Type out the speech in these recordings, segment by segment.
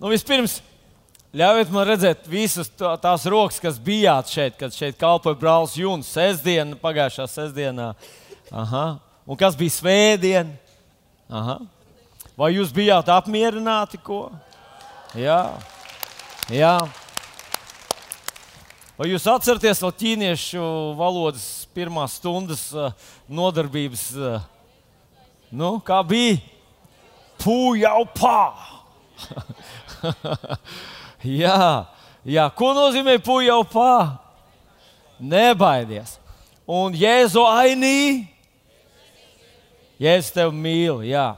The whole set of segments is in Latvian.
Nu, vispirms, ļaujiet man redzēt visas tā- tās rokas, kas bijāt šeit, kad šeit kalpoja brālis Juns. Sestdiena, pagājušā sestdienā. Aha. Un kas bija svētdiena? Aha. Vai jūs bijāt apmierināti? Ko? Jā. Jā. Vai jūs atceraties vēl ķīniešu valodas pirmās stundas uh, nodarbības? Uh, nu, kā bija? Pūjau pā! Jā, jā, ko nozīmē pūjau pā? Nebaidies. Un Jēzu ainī. Jēzus tevi mīl. Jā.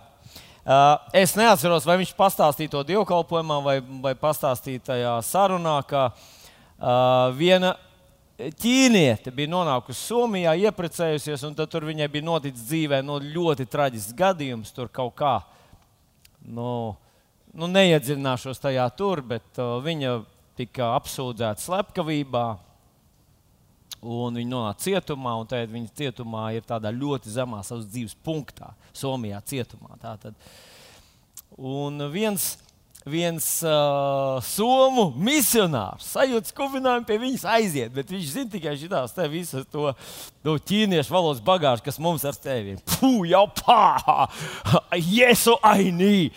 Uh, es neatceros, vai viņš pastāstīja to dievkalpojumā, vai, vai pastāstīja tajā sarunā, ka uh, viena ķīniete bija nonākusi Somijā, iepriecējusies, un tur viņai bija noticis dzīvē no ļoti traģisks gadījums. Tur kaut kā, nu, nu neiedziļināšos tajā tur, bet uh, viņa tika apsūdzēta slepkavībā. Un viņa nonāca cietumā, un tagad viņa cietumā ir tādā ļoti zemā savas dzīves punktā, Somijā cietumā. Tātad. Un viens, viens uh, somu misionārs sajūta skubinājumu pie viņas aiziet, bet viņš zina tikai šīs visas to, to ķīniešu valodas bagāžu, kas mums ar tevi ir. Pū, jau pā! Jesu ainī!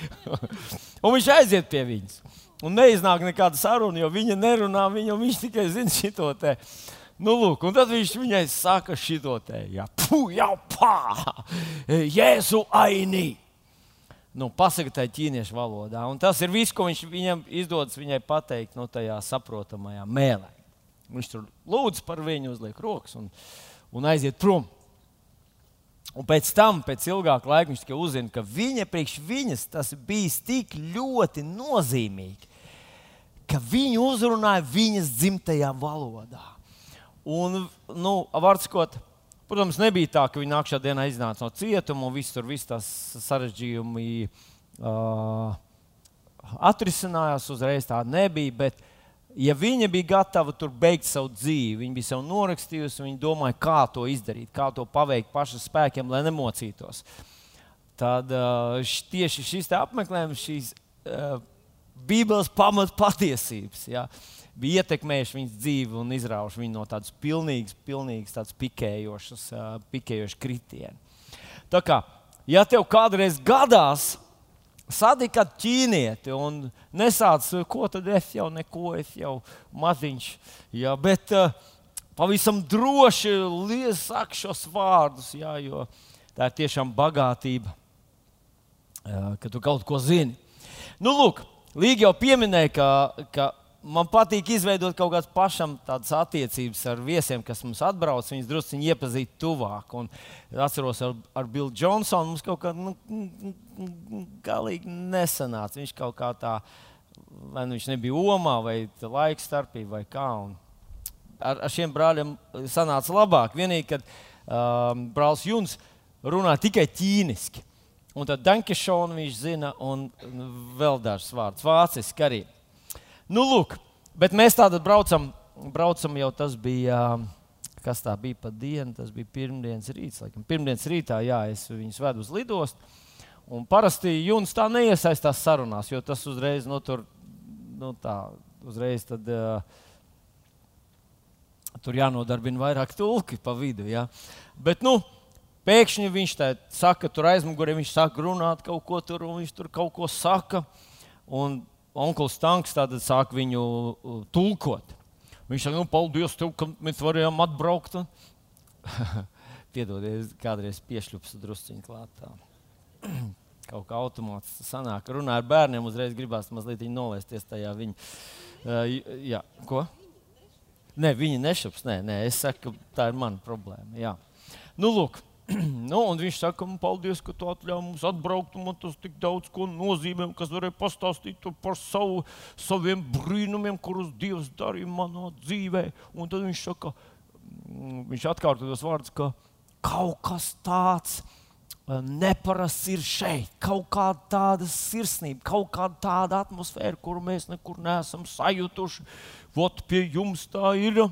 un viņš aiziet pie viņas. Un neiznāk nekāda saruna, jo viņa nerunā, viņa, viņš tikai zina šo te. Nu, lūk, un tad viņš viņai saka šo te, ja, puh, jau pā, jēzu ainī. Nu, pasaka tai ķīniešu valodā. Un tas ir viss, ko viņš viņam izdodas viņai pateikt no tajā saprotamajā mēlē. Viņš tur lūdz par viņu, uzliek rokas un, un aiziet prom. Un pēc tam, pēc ilgāka laika, viņš tikai uzzina, ka viņa priekš viņas tas bija tik ļoti nozīmīgi, ka viņu uzrunāja viņas dzimtajā valodā. Un, nu, vārdsakot, protams, nebija tā, ka viņi nākamā dienā iznāca no cietuma un viss tur viss tās sarežģījumi uh, atrisinājās. Uzreiz tā nebija. Bet, ja viņa bija gatava tur beigt savu dzīvi, viņa bija sev norakstījusi, viņa domāja, kā to izdarīt, kā to paveikt pašam spēkiem, lai nemocītos. Tad uh, tieši šis apmeklējums, šīs uh, Bībeles pamat patiesības. Ja, bija ietekmējuši viņas dzīvi un izraujuši viņu no tādas pilnīgas, pilnīgas tādas pikējošas, uh, pikējošas kritiena. Tā kā, ja tev kādreiz gadās satikat ķīnieti un nesāc, ko tad es jau neko, es jau maziņš, ja, bet uh, pavisam droši saka šos vārdus, ja, jo tā ir tiešām bagātība, uh, ka tu kaut ko zini. Nu, lūk, Līga jau pieminēja, ka, ka man patīk izveidot kaut kādas pašam tādas attiecības ar viesiem, kas mums atbrauc, viņus druskuļi iepazīt tuvāk. Un atceros, ar, ar Billu Džonsonu mums kaut kā nu, galīgi nesanāca. Viņš kaut kā tā, vai nu viņš nebija omā, vai laika starpība, vai kā. Un ar, ar šiem brāļiem sanāca labāk. Vienīgi, kad um, brālis Juns runā tikai ķīniski. Un tad Dankešonu viņš zina, un vēl dažs vārds, vāciski arī. Nu, lūk, bet mēs tādā braucam, braucam jau tas bija. Kas tā bija pa dienu? Tas bija pirmdienas rīts. Laikam. Pirmdienas rītā, jā, es viņus vedu uz lidostu. Un parasti Juns tā neiesaistās sarunās, jo tas uzreiz, nu, tur, nu, tā, uzreiz tad, uh, tur jānodarbina vairāk tulki pa vidu. Ja? Bet, nu, Pēkšņi viņš saka, tur aizmugurē viņš sāk runāt kaut ko tur, un viņš tur kaut ko saka. Un onkls Tanks tad sāk viņu tulkot. Viņš saka, nu, paldies, tev, ka mēs varējām atbraukt. Piedodiet, kādreiz piešķups drusciņā klātā. kaut kā automāts sanāk. Runā ar bērniem, uzreiz gribās mazliet nolaisties tajā viņa. Uh, jā, ko? Nē, viņi nešups. Nē, nē, es saku, tā ir mana problēma. Jā. Nu, lūk, nu, viņš saka, man paldies, ka tu atļāvi mums atbraukt. Man tas tik daudz ko nozīmē, kas varēja pastāstīt par savu, saviem brīnumiem, kurus Dievs darīja manā dzīvē. Un tad viņš saka, mm, viņš atkārto tos vārdus, ka kaut kas tāds eh, neparasts ir šeit, kaut kāda tāda sirsnība, kaut kāda tāda atmosfēra, kuru mēs nekur neesam sajutuši. Vot pie jums tā ir.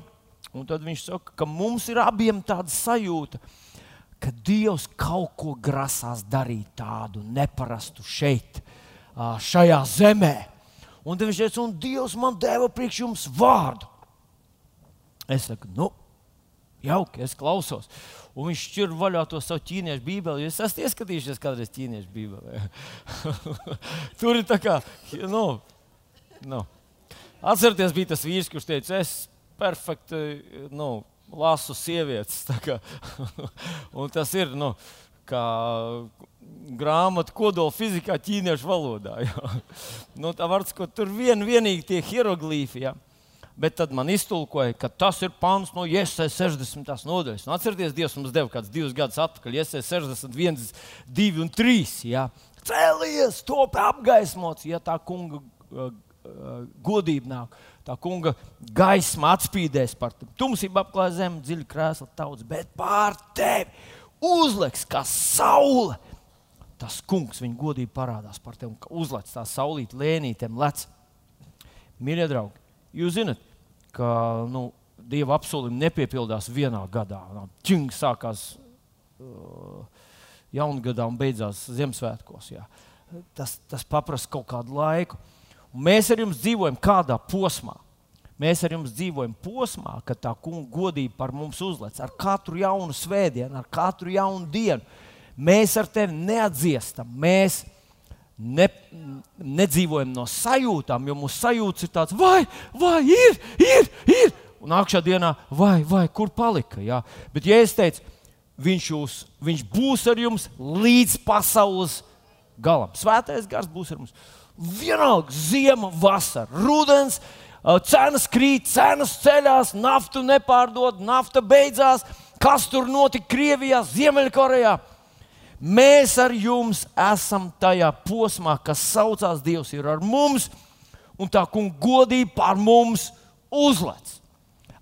Un tad viņš saka, ka mums ir abiem tāda sajūta ka Dievs kaut ko grasās darīt tādu neparastu šeit, šajā zemē. Un viņš teica, un Dievs man deva priekš jums vārdu. Es saku, nu, jauki, es klausos. Un viņš šķir vaļā to savu ķīniešu bībeli. Es esmu ieskatījies kādreiz ķīniešu bībelē. Tur ir tā kā, nu, nu. Atcerieties, bija tas vīrs, kurš teica, es perfekti nu, lasu sievietes. un tas ir. Nu, kā grāmata kodola fizikā, ķīniešu valodā. nu, tā var teikt, tur vien, vienīgi tie hieroglīfi. Ja? Bet tad man iztulkoja, ka tas ir pāns no Iesai 60. nodaļas. Nu, atcerieties, Dievs mums deva kāds divus gadus atpakaļ, Iesai 61, 2 un 3. Ja? Cēlies, top apgaismots, ja tā kunga uh, uh, godība nāk. Tā kunga gaisma atspīdēs par tevi. Tumsība apklāj zemi, dziļi krēsla tauts, bet pār tevi uzliks kā saule. Tas kungs viņa godīgi parādās par tevi, ka uzlec tā saulīte lēnītēm lec. Mīļie draugi, jūs zinat, ka nu, Dieva apsolījumi nepiepildās vienā gadā. Čing sākās uh, jaungadā un beidzās Ziemassvētkos. Jā. Tas, tas prasa kaut kādu laiku. Mēs ar jums dzīvojam kādā posmā. Mēs ar jums dzīvojam posmā, kad tā kunga godība par mums uzlec ar katru jaunu svētdienu, ar katru jaunu dienu. Mēs ar tevi neatdziestam, mēs ne, nedzīvojam no sajūtām, jo mūsu sajūta ir tāds, vai, vai ir, ir, ir. Un nākamā dienā, vai, vai, kur palika? Jā. Bet, ja es teicu, viņš, jūs, viņš būs ar jums līdz pasaules galam, svētais gars būs ar mums. Vienalga, ziema, vasara, rudens, cenas krīt, cenas ceļās, naftu nepārdod, nafta beidzās. Kas tur notika Krievijā, Ziemeļkorejā? Mēs ar jums esam tajā posmā, kas saucās Dievs ir ar mums, un tā kunga godība pār mums uzlec.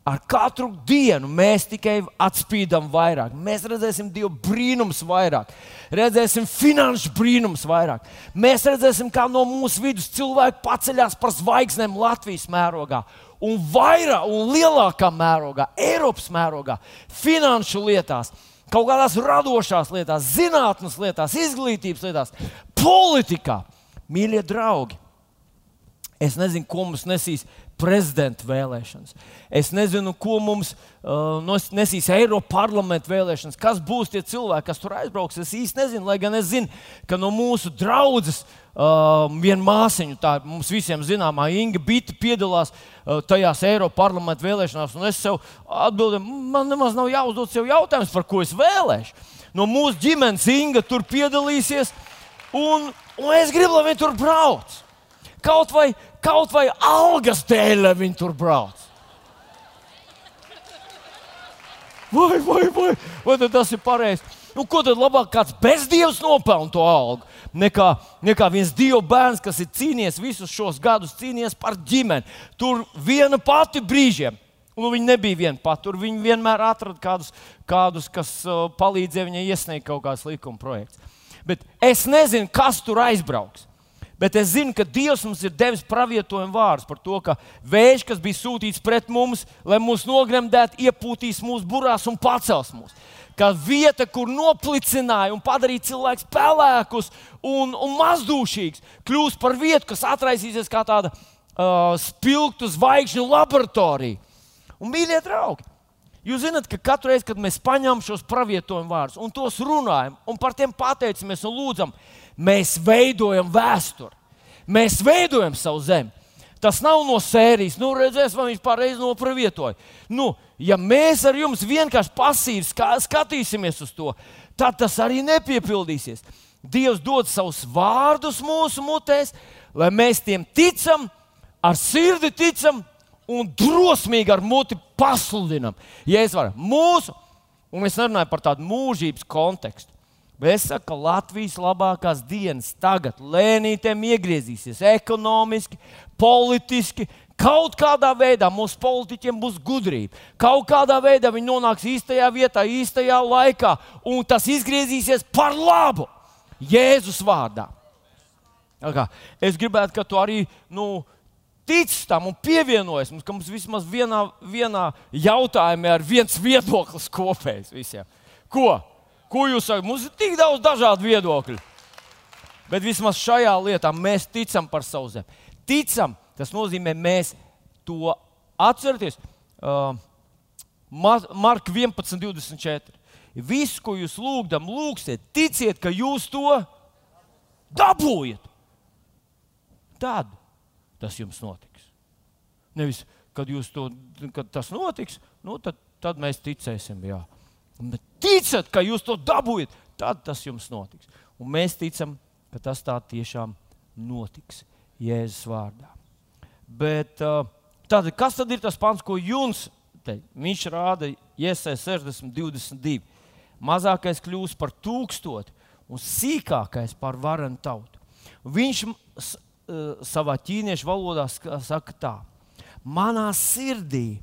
Ar katru dienu mēs tikai atspīdam vairāk. Mēs redzēsim Dieva brīnums vairāk, redzēsim finanšu brīnums vairāk. Mēs redzēsim, kā no mūsu vidus cilvēki paceļās par zvaigznēm Latvijas mērogā. Un vairāk, un lielākā mērogā, Eiropas mērogā, finanšu lietās, kaut kādās radošās lietās, zinātnīs lietās, izglītības lietās, politikā. Mīļie draugi, es nezinu, ko mums nesīs prezidenta vēlēšanas. Es nezinu, ko mums uh, nesīs Eiropas parlamenta vēlēšanas, kas būs tie cilvēki, kas tur aizbrauks. Es īsti nezinu, lai gan es zinu, ka no mūsu draudzes uh, viena māsiņa, tā mums visiem zināmā Inga Bita, piedalās uh, tajās Eiropas parlamenta vēlēšanās. Es sev atbildēju, man nemaz nav jāuzdod sev jautājums, par ko es vēlēšu. No mūsu ģimenes Inga tur piedalīsies, un, un es gribu, lai viņi tur brauc. Kaut vai kaut vai algas dēļ, lai viņi tur brauc. Vai, vai, vai, vai tas ir pareizi? Nu, ko tad labāk kāds bezdievs nopelna to algu? Nekā, nekā viens dievu bērns, kas ir cīnījies visus šos gadus, cīnījies par ģimeni. Tur viena pati brīžiem. Nu, viņa nebija viena pati. Tur viņa vienmēr atrada kādus, kādus kas uh, palīdzēja viņai iesniegt kaut kādas likuma projekts. Bet es nezinu, kas tur aizbrauks. Bet es zinu, ka Dievs mums ir devis pravietojumu vārdus par to, ka vējš, kas bija sūtīts pret mums, lai mūs nogremdētu, iepūtīs mūsu burās un pacels mūs. Kā vieta, kur noplicināja un padarīja cilvēkus pelēkus un, un mazdūšīgus, kļūs par vietu, kas atraisīsies kā tāda uh, spilgtu zvaigžņu laboratorija. Un, mīļie draugi, Jūs zināt, ka katru reizi, kad mēs paņemam šos pravietojumu vārdus un tos runājam, un par tiem pateicamies un lūdzam, Mēs veidojam vēsturi, mēs veidojam savu zemi. Tas nav no sērijas, nu, redzēs, vai viņš pareizi nopravietoja. Nu, ja mēs ar jums vienkārši pasīvi skatīsimies uz to, tad tas arī nepiepildīsies. Dievs dod savus vārdus mūsu mutēs, lai mēs tiem ticam, ar sirdi ticam un drosmīgi ar muti pasludinam. Ja es varu mūsu, un es nerunāju par tādu mūžības kontekstu, Bet es saku, ka Latvijas labākās dienas tagad lēnītēm iegriezīsies ekonomiski, politiski. Kaut kādā veidā mūsu politiķiem būs gudrība. Kaut kādā veidā viņi nonāks īstajā vietā, īstajā laikā, un tas izgriezīsies par labu Jēzus vārdā. Es gribētu, ka tu arī nu, tici tam un pievienojies mums, ka mums vismaz vienā, vienā jautājumā ir viens viedoklis kopējs visiem. Ko? Ko jūs sakat? Mums ir tik daudz dažādu viedokļu. Bet vismaz šajā lietā mēs ticam par savu zemi. ticam, tas nozīmē, mēs to atceramies. Uh, Marka 11, 24. Visu, ko jūs lūgdam, lūgsiet, ticiet, ka jūs to dabūjat. Tad tas jums notiks. Nevis, kad, to, kad tas notiks, nu, tad, tad mēs ticēsim. Jā. Bet ticat, ka jūs to dabūjat, tad tas jums notiks. Un mēs ticam, ka tas tā tiešām notiks Jēzus vārdā. Bet, uh, tad, kas tad ir tas pants, ko Juns teikt? Viņš rāda Iesai 60, 22 mazākais kļūs par tūkstoti un sīkākais par varenu tautu. Viņš savā ķīniešu valodā saka tā: Manā sirdī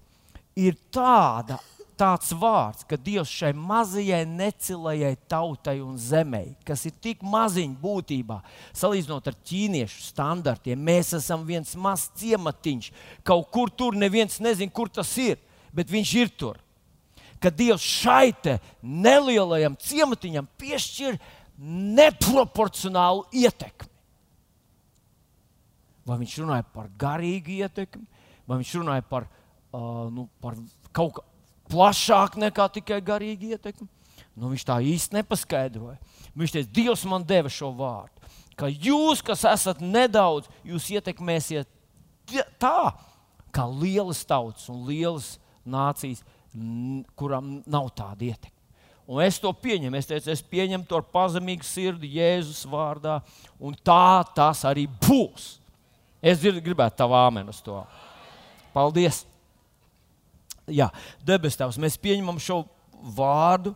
ir tāda, tāds vārds, ka Dievs šai mazajai necilajai tautai un zemē, kas ir tik maziņa būtībā, salīdzinot ar ķīniešu standartiem, mēs esam viens mazs ciematiņš. Kaut kur tur neviens nezina, kur tas ir, bet viņš ir tur ka Dievs šai nelielajam ciematiņam piešķir neproporcionālu ietekmi. Vai viņš runāja par garīgu ietekmi, vai viņš runāja par, uh, nu, par kaut ko plašāku nekā tikai garīgu ietekmi? Nu, viņš tā īsti nepaskaidroja. Viņš teica, Dievs man deva šo vārdu. Ka jūs, kas esat nedaudz, jūs ietekmēsiet tā, kā lielas tautas un lielas nācijas kuram nav tāda ietekme. Un es to pieņemu. Es teicu, es pieņemu to ar pazemīgu sirdi Jēzus vārdā, un tā tas arī būs. Es gribētu tavu āmenu uz to. Paldies! Jā, debes Tēvs, mēs pieņemam šo vārdu.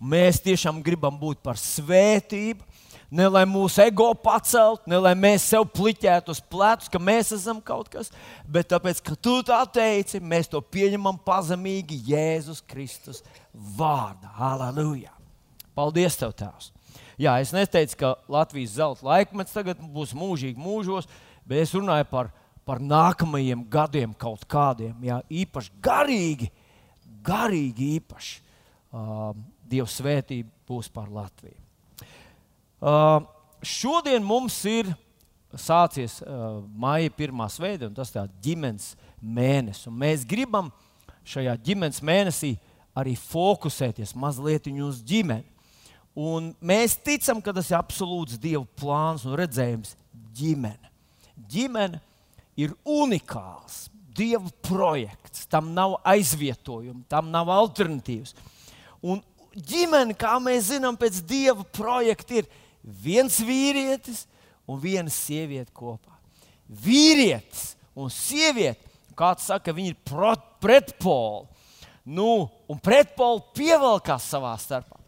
Mēs tiešām gribam būt par svētību, ne lai mūsu ego pacelt, ne lai mēs sev pliķētu uz plecus, ka mēs esam kaut kas, bet tāpēc, ka tu tā teici, mēs to pieņemam pazemīgi Jēzus Kristus vārdā. Halleluja! Paldies, Tev, Tēvs! Jā, es neteicu, ka Latvijas zelta laikmets tagad būs mūžīgi mūžos, bet es runāju par, par nākamajiem gadiem kaut kādiem, jā, īpaši garīgi, garīgi īpaši. Uh, Dieva svētība būs par Latviju. Uh, šodien mums ir sācies uh, maija pirmā svētdiena, tas ir ģimenes mēnesis. Mēs gribam šajā ģimenes mēnesī arī fokusēties mazliet uz ģimeni. Un mēs ticam, ka tas ir absolūts Dieva plāns un redzējums ģimene. Ģimene ir unikāls Dieva projekts. Tam nav aizvietojuma, tam nav alternatīvas. Un ģimene, kā mēs zinām, pēc Dieva projekta ir viens vīrietis un viena sieviete kopā. Vīrietis un sieviete, kāds saka, viņi ir pretpoli. Nu, un pretpoli pievelkās savā starpā.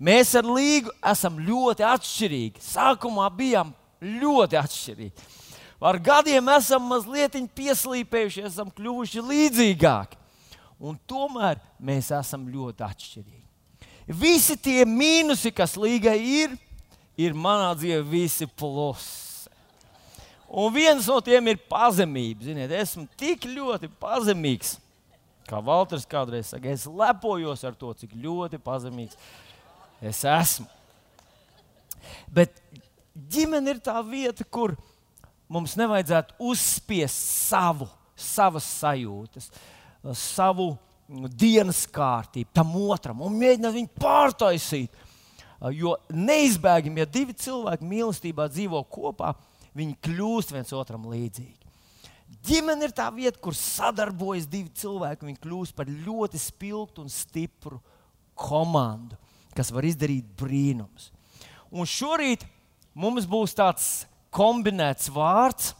Mēs ar Līgu esam ļoti atšķirīgi. Sākumā bijām ļoti atšķirīgi. Ar gadiem esam mazliet pieslīpējuši, esam kļuvuši līdzīgāki. Un tomēr mēs esam ļoti atšķirīgi. Visi tie mīnusi, kas Līgai ir, ir manā dzīvē visi plusi. Un viens no tiem ir pazemība. Ziniet, esmu tik ļoti pazemīgs. Kā Valters kādreiz saka, es lepojos ar to, cik ļoti pazemīgs es esmu. Bet ģimene ir tā vieta, kur mums nevajadzētu uzspiest savu, savas sajūtas, savu dienas kārtību tam otram un mēģināt viņu pārtaisīt Jo neizbēgami, ja divi cilvēki mīlestībā dzīvo kopā, viņi kļūst viens otram līdzīgi. Ģimene ir tā vieta, kur sadarbojas divi cilvēki. Viņi kļūst par ļoti spilgtu un stipru komandu, kas var izdarīt brīnumus. Un šorīt mums būs tāds kombinēts vārds,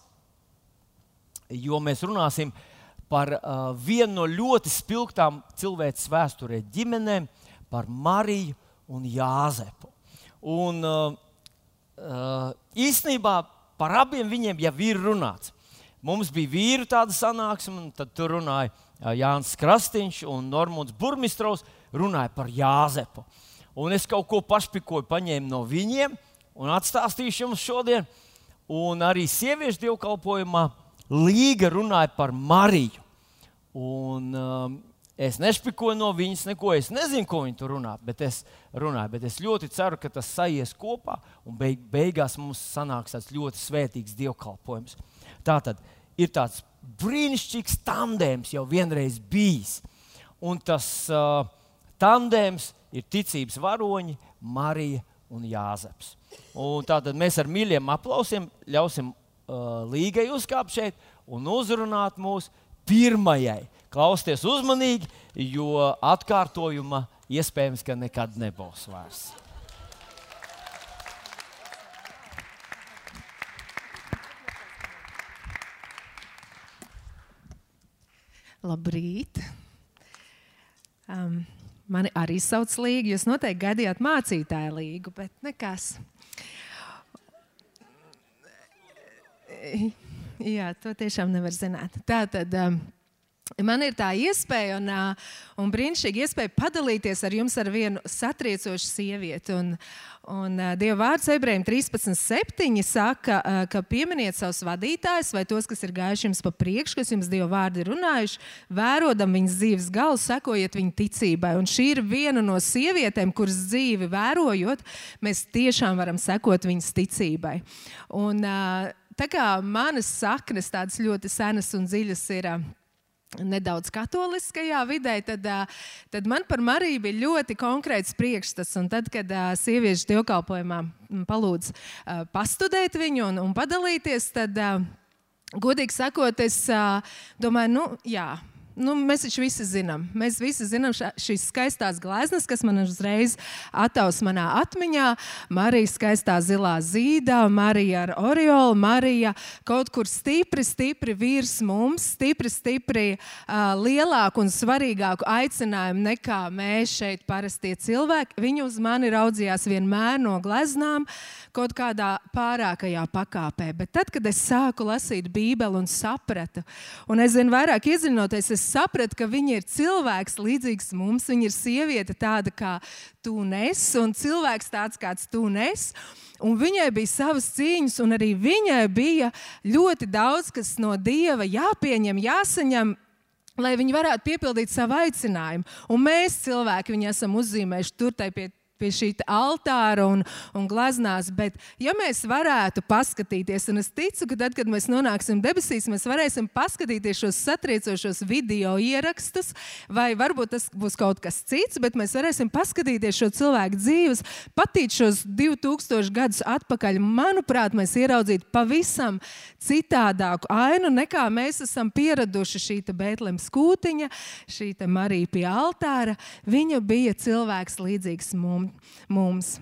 jo mēs runāsim par uh, vienu no ļoti spilgtām cilvēces vēsturē ģimenēm, par Mariju un Jāzepu. Un, uh, uh, īsnībā par abiem viņiem jau ir runāts. Mums bija vīru tāda sanāksme, un tad tur runāja Jānis Krastīņš un Normons Burmistrovs runāja par Jāzepu. Un es kaut ko pašpikoju, paņēmu no viņiem un atstāstīšu jums šodien. Un arī sieviešu dievkalpojumā Līga runāja par Mariju. Un, um, Es nešpikoju no viņas neko. Es nezinu, ko viņi tur runā, bet es runāju. Bet es ļoti ceru, ka tas sajies kopā un beig, beigās mums sanāks tāds ļoti svētīgs dievkalpojums. Tā tad ir tāds brīnišķīgs tandēms jau vienreiz bijis. Un tas uh, tandēms ir ticības varoņi Marija un Jāzeps. Un tātad mēs ar mīļiem aplausiem ļausim uh, līgai uzkāpt šeit un uzrunāt mūs pirmajai. Klausieties uzmanīgi, jo atkārtojuma iespējams, ka nekad nebūs vairs. Labrīt! Um, mani arī sauc Līga. Jūs noteikti gaidījāt mācītāju līgu, bet nekas. Jā, to tiešām nevar zināt. Tā tad. Um, Man ir tā iespēja un, un brīnišķīga iespēja padalīties ar jums ar vienu satriecošu sievieti. Un, un Dieva vārds ebrejiem 13.7. saka, ka pieminiet savus vadītājus vai tos, kas ir gājuši jums pa priekšu, kas jums Dieva vārdi ir runājuši, vērodam viņas dzīves galu, sekojiet viņa ticībai. Un šī ir viena no sievietēm, kuras dzīvi vērojot, mēs tiešām varam sekot viņas ticībai. Un, tā kā manas saknes tādas ļoti senas un dziļas ir nedaudz katoliskajā vidē, tad, tad man par Mariju bija ļoti konkrēts priekšstats. Un tad, kad sieviešu dievkalpojumā palūdz pastudēt viņu un, un padalīties, tad, godīgi sakot, es domāju, nu, jā, nu, mēs taču visi zinām. Mēs visi zinām šīs skaistās gleznas, kas man uzreiz attaus manā atmiņā. Marija skaistā zilā zīdā, Marija ar oriolu, Marija kaut kur stipri, stipri virs mums, stipri, stipri uh, lielāku un svarīgāku aicinājumu nekā mēs šeit parastie cilvēki. Viņa uz mani raudzījās vienmēr no gleznām kaut kādā pārākajā pakāpē. Bet tad, kad es sāku lasīt Bībeli un sapratu, un es zinu, vairāk iedziļinoties, es sapratu, ka viņa ir cilvēks līdzīgs mums. Viņa ir sieviete tāda kā tu nes, un cilvēks tāds kāds tu nes. Un viņai bija savas cīņas, un arī viņai bija ļoti daudz kas no dieva jāpieņem, jāsaņem. Lai viņi varētu piepildīt savu aicinājumu. Un mēs, cilvēki, viņu esam uzzīmējuši tur, pie pie šī altāra un, un gleznās. Bet, ja mēs varētu paskatīties, un es ticu, ka tad, kad mēs nonāksim debesīs, mēs varēsim paskatīties šos satriecošos video ierakstus, vai varbūt tas būs kaut kas cits, bet mēs varēsim paskatīties šo cilvēku dzīves, patīt šos 2000 gadus atpakaļ. Manuprāt, mēs ieraudzītu pavisam citādāku ainu, nekā mēs esam pieraduši šī Bēntlēmas kūtiņa, šī Marija pie altāra. Viņa bija cilvēks līdzīgs mums mums.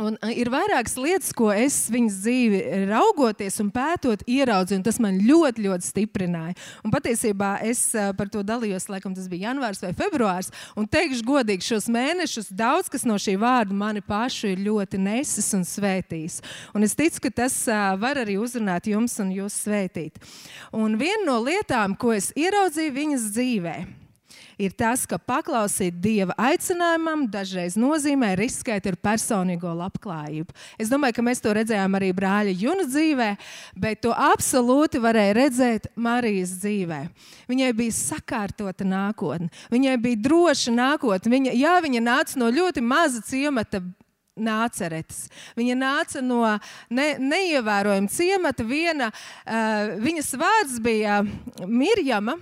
Un ir vairākas lietas, ko es viņas dzīvi raugoties un pētot, ieraudzīju, un tas man ļoti, ļoti stiprināja. Un patiesībā es par to dalījos, laikam tas bija janvārs vai februārs. Un teikšu godīgi, šos mēnešus daudz kas no šī vārda mani pašu ir ļoti nesis un svētījis. Un es ticu, ka tas var arī uzrunāt jums un jūs svētīt. Un viena no lietām, ko es ieraudzīju viņas dzīvēm, ir tas, ka paklausīt Dieva aicinājumam dažreiz nozīmē riskēt ar personīgo labklājību. Es domāju, ka mēs to redzējām arī brāļa Juna dzīvē, bet to absolūti varēja redzēt Marijas dzīvē. Viņai bija sakārtota nākotne, viņai bija droša nākotne. Viņa, jā, viņa nāca no ļoti maza ciemata Nāceretes. Viņa nāca no ne, neievērojama ciemata. Viena, uh, viņas vārds bija Mirjama.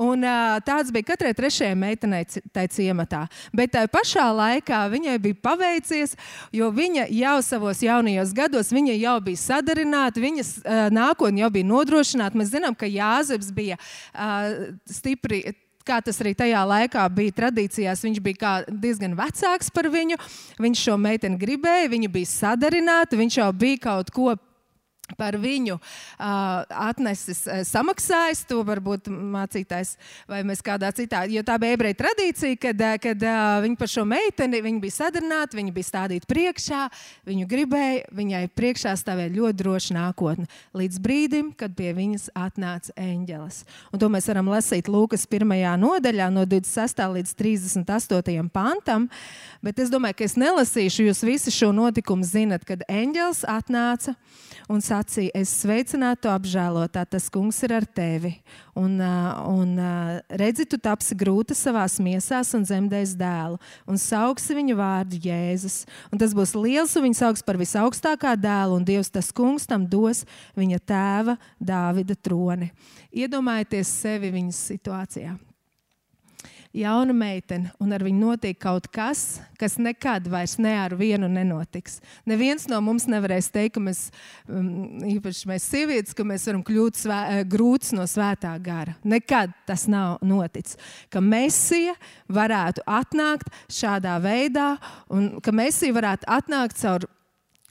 Un, uh, tāds bija katrai trešajai meitenei tajā ciematā. Bet tajā pašā laikā viņai bija paveicies, jo viņa jau savos jaunajos gados jau bija sadarināta, viņas uh, nākotne jau bija nodrošināta. Mēs zinām, ka Jāzeps bija uh, stipri kā tas arī tajā laikā bija tradīcijās, viņš bija diezgan vecāks par viņu. Viņš šo meiteni gribēja, viņa bija sadarināta, viņš jau bija kaut ko par viņu uh, atnesis, samaksājis. To varbūt mācītājs vai mēs kādā citā, jo tā bija ebreju tradīcija, kad, kad uh, viņi par šo meiteni viņi bija sadarināti, viņi bija stādīti priekšā, viņu gribēja, viņai priekšā stāvēja ļoti droša nākotne. Līdz brīdim, kad pie viņas atnāca eņģelis. Un to mēs varam lasīt Lūkas 1. nodaļā, no 26. līdz 38. pantam. Bet es domāju, ka es nelasīšu, jūs visi šo notikumu zinat, kad eņģelis atnāca un sastāvā sacīja, es sveicinātu apžēlotā, tas kungs ir ar tevi. Un, un redzi, tu tapsi grūta savā miesās un zemdēs dēlu, un sauksi viņu vārdu Jēzus. Un tas būs liels, un viņš sauks par visaugstākā dēlu, un Dievs tas kungs tam dos viņa tēva Dāvida troni. Iedomājieties sevi viņas situācijā jauna meitene, un ar viņu notiek kaut kas, kas nekad vairs ne ar vienu nenotiks. Neviens no mums nevarēs teikt, ka mēs, um, īpaši mēs sievietes, ka mēs varam kļūt svē, eh, grūts no svētā gara. Nekad tas nav noticis. Ka mesija varētu atnākt šādā veidā, un ka mesija varētu atnākt caur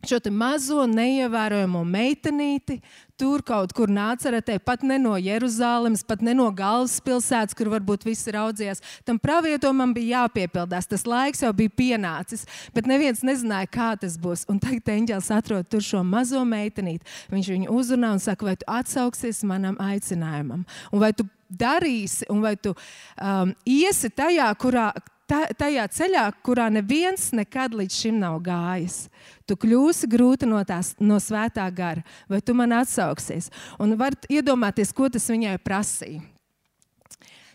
šo mazo neievērojamo meitenīti, tur kaut kur nāceretē, pat ne no Jeruzalemes, pat ne no galvaspilsētas, kur varbūt visi raudzījās. Tam pravietomam bija jāpiepildās. Tas laiks jau bija pienācis, bet neviens nezināja, kā tas būs. Un tagad eņģēlis atrod tur šo mazo meitenīti. Viņš viņu uzrunā un saka, vai tu atsauksies manam aicinājumam, un vai tu darīsi, un vai tu um, iesi tajā, kurā tajā ceļā, kurā neviens nekad līdz šim nav gājis. Tu kļūsi grūti no, tās, no svētā gara, vai tu man atsauksies. Un varat iedomāties, ko tas viņai prasīja.